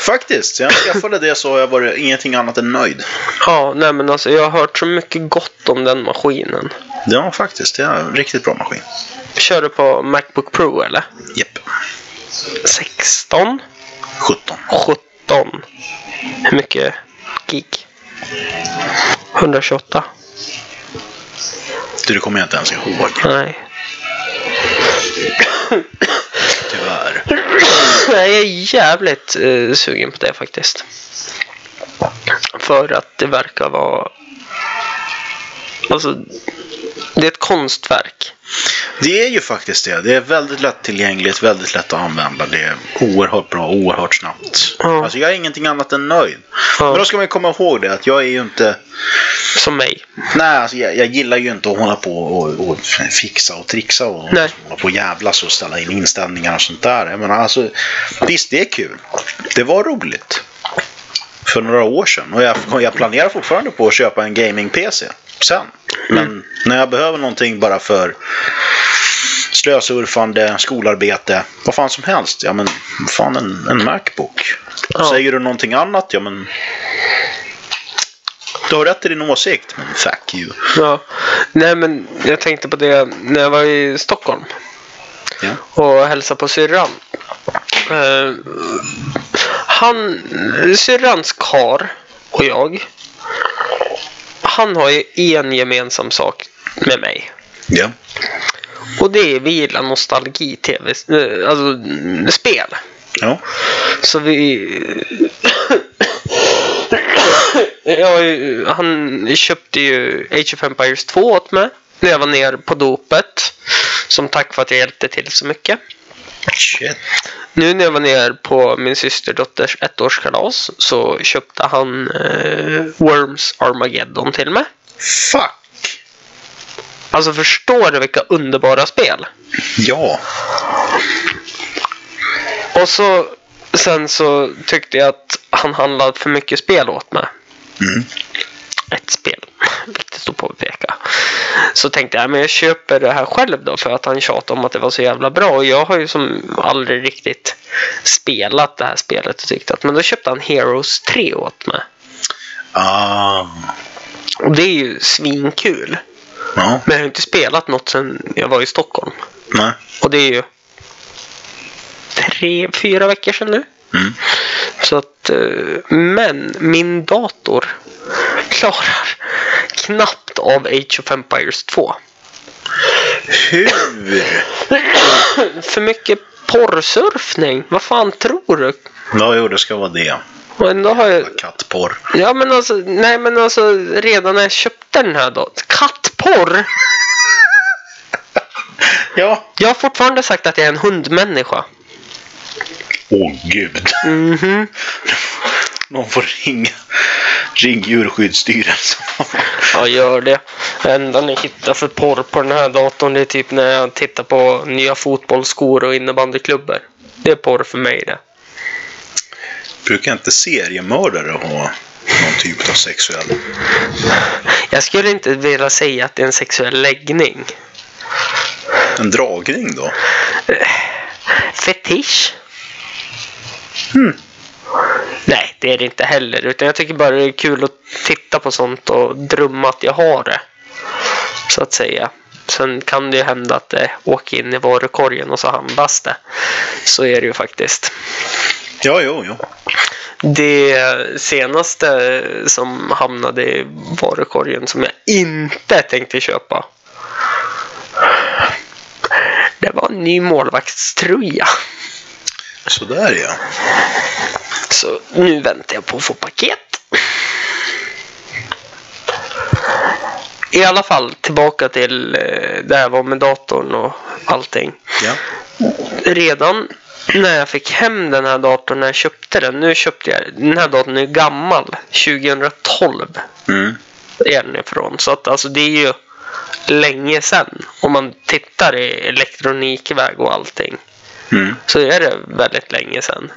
Faktiskt, jag skaffade det så har jag varit ingenting annat än nöjd. Ja, nej men alltså jag har hört så mycket gott om den maskinen. Ja, faktiskt. Det är en riktigt bra maskin. Kör du på Macbook Pro eller? Japp. 16? 17. 17. Hur mycket gig? 128? Du, det kommer jag inte ens ihåg. Nej. Tyvärr. Jag är jävligt eh, sugen på det faktiskt. För att det verkar vara... Alltså, det är ett konstverk. Det är ju faktiskt det. Det är väldigt lättillgängligt, väldigt lätt att använda. Det är oerhört bra, oerhört snabbt. Ja. Alltså jag är ingenting annat än nöjd. Ja. Men då ska man ju komma ihåg det att jag är ju inte... Som mig. Nej, alltså jag, jag gillar ju inte att hålla på och, och fixa och trixa och Nej. hålla på och jävlas och ställa in inställningar och sånt där. Jag menar, alltså, visst, det är kul. Det var roligt. För några år sedan. Och jag, jag planerar fortfarande på att köpa en gaming-PC sen. Men när jag behöver någonting bara för slösurfande, skolarbete, vad fan som helst. Ja men, fan en, en Macbook. Ja. Säger du någonting annat, ja men... Du har rätt i din åsikt, men fuck you. Ja. Nej men jag tänkte på det när jag var i Stockholm. Ja. och hälsade på syrran. Eh, han, syrrans kar och jag. Han har ju en gemensam sak med mig. Ja. Och det är vi gillar nostalgi-tv, eh, alltså spel. Ja. Så vi... ja, han köpte ju Age of Empires 2 åt mig när jag var ner på dopet. Som tack för att jag hjälpte till så mycket. Shit. Nu när jag var ner på min systerdotters ettårskalas så köpte han eh, Worms Armageddon till mig. Fuck. Alltså förstår du vilka underbara spel? Ja. Och så sen så tyckte jag att han handlade för mycket spel åt mig. Mm. Ett spel. Viktigt att påpeka. Så tänkte jag, men jag köper det här själv då för att han tjatade om att det var så jävla bra. Och jag har ju som aldrig riktigt spelat det här spelet och tyckte att, men då köpte han Heroes 3 åt mig. Ah. Och det är ju svinkul. Ja. Men jag har inte spelat något sedan jag var i Stockholm. Nej. Och det är ju tre, fyra veckor sedan nu. Mm. Så att, eh, men min dator klarar knappt av Age of Empires 2. Hur? För mycket porrsurfning. Vad fan tror du? Ja, jo, det ska vara det. Och ändå har jag... Kattporr. Ja men alltså, nej men alltså redan när jag köpte den här då. Kattporr! Ja. Jag har fortfarande sagt att jag är en hundmänniska. Åh, gud. Mhm. Någon får ringa. Ring djurskyddsstyrelsen. Ja, gör det. Det enda ni hittar för porr på den här datorn det är typ när jag tittar på nya fotbollsskor och innebandyklubbor. Det är porr för mig det. Brukar inte seriemördare ha någon typ av sexuell... Jag skulle inte vilja säga att det är en sexuell läggning. En dragning då? Fetisch? Hmm. Nej, det är det inte heller. Utan jag tycker bara det är kul att titta på sånt och drömma att jag har det. Så att säga. Sen kan det ju hända att det åker in i varukorgen och så handlas det. Så är det ju faktiskt. Ja, jo, jo. Det senaste som hamnade i varukorgen som jag inte tänkte köpa. Det var en ny målvaktströja. Sådär ja. Så nu väntar jag på att få paket. I alla fall tillbaka till eh, det här var med datorn och allting. Ja. Redan när jag fick hem den här datorn när jag köpte den. Nu köpte jag den här datorn är gammal. 2012 Mm. är den ifrån. Så att alltså det är ju länge sedan. Om man tittar i elektronikväg och allting. Mm. Så är det väldigt länge sedan.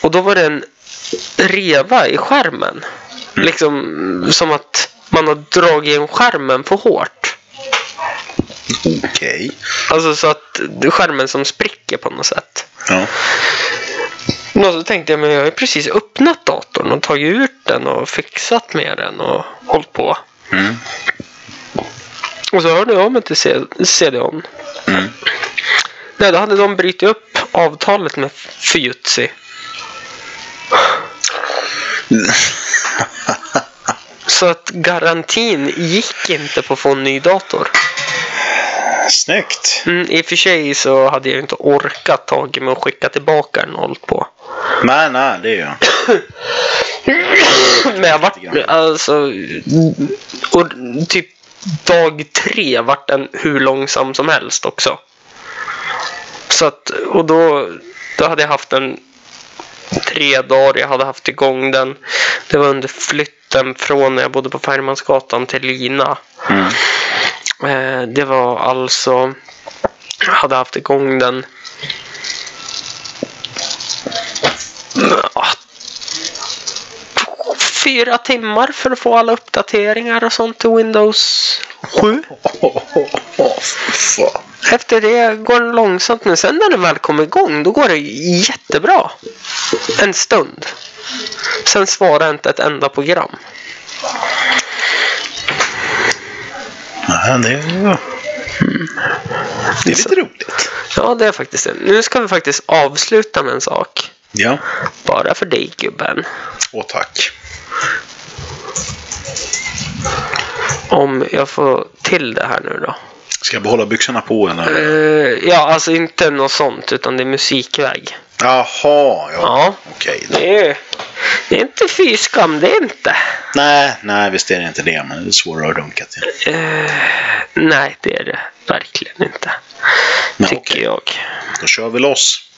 Och då var det en reva i skärmen. Liksom som att man har dragit in skärmen för hårt. Okej. Alltså så att skärmen som spricker på något sätt. Ja. Och så tänkte jag, men jag har ju precis öppnat datorn och tagit ut den och fixat med den och hållit på. Mm. Och så hörde jag av mig till CDON. Mm. Nej, då hade de brutit upp avtalet med Fujitsu. Så att garantin gick inte på att få en ny dator. Snyggt. Mm, I och för sig så hade jag inte orkat tag med att skicka tillbaka den och hållit på. Nej, nej, det är jag. Men jag vart alltså... Och typ dag tre vart den hur långsam som helst också. Så att, och då, då hade jag haft den tre dagar. Jag hade haft igång den. Det var under flytten från när jag bodde på Färgmansgatan till Lina. Mm. Eh, det var alltså... Jag hade haft igång den... Ja, Fyra timmar för att få alla uppdateringar och sånt till Windows 7. Fan. Efter det går den långsamt men sen när den väl kommer igång då går det jättebra. En stund. Sen svarar inte ett enda program. Nej, det är... Det är lite roligt. Ja, det är faktiskt det. Nu ska vi faktiskt avsluta med en sak. Ja. Bara för dig gubben. Åh, tack. Om jag får till det här nu då. Ska jag behålla byxorna på eller? Eh, ja, alltså inte något sånt utan det är musikväg. Jaha, ja. Ja. Okej. då. Det är, det är inte fy skam, det är inte. Nej, nej, visst är det inte det. Men det är svårare att runka till. Eh, nej, det är det verkligen inte. Men tycker okej, jag. då kör vi loss.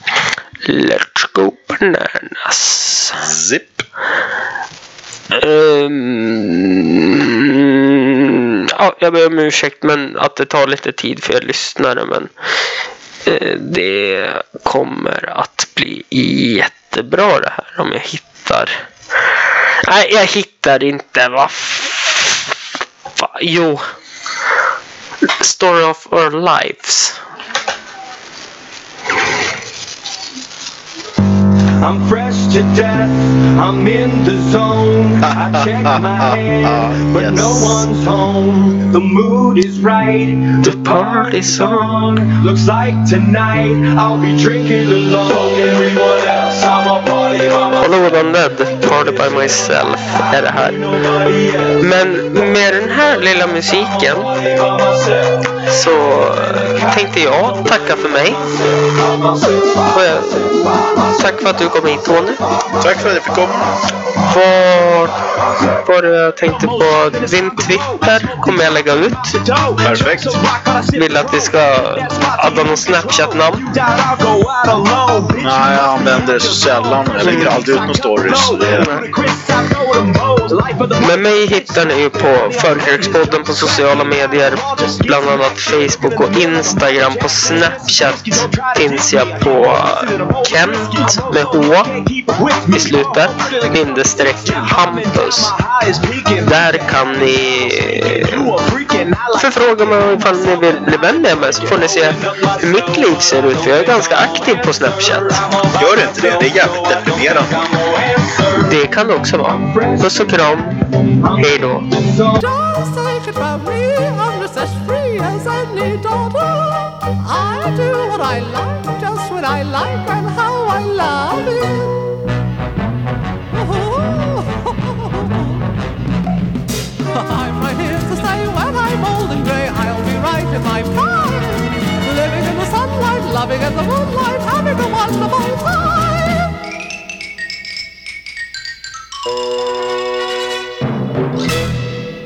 Let's go bananas. Zip. Ehm, ja, jag ber om ursäkt men att det tar lite tid för er lyssnare. Men eh, det kommer att bli jättebra det här om jag hittar. Nej, jag hittar inte. Vad Jo. Story of our lives. I'm fresh to death, I'm in the zone. I check my head, but no one's home. The mood is right, the party's on. Looks like tonight I'll be drinking alone. Everyone else, I'm a Follow on Dead, Party by Myself är det här. Men med den här lilla musiken så tänkte jag tacka för mig. Jag, tack för att du kom hit Tony. Tack för att jag fick komma. Var det jag tänkte på? Din Twitter kommer jag lägga ut. Perfekt. Vill att vi ska adda någon Snapchat-namn. Nej, jag använder det så sällan. Jag lägger aldrig ut några stories. Men mig hittar ni ju på Förkrökspodden på sociala medier. Bland annat Facebook och Instagram. På Snapchat finns jag på Kent med H i slutet. Bindestreck Hampus. Där kan ni förfråga mig ifall ni vill bli vän med mig så får ni se hur mitt liv ser ut. För jag är ganska aktiv på Snapchat. Gör inte det. Det är jävligt deprimerande. Det kan det också vara. Puss och kram. Hej då. I do what I like, just when I like, my prime, living in the sunlight, loving in the moonlight, having a wonderful time.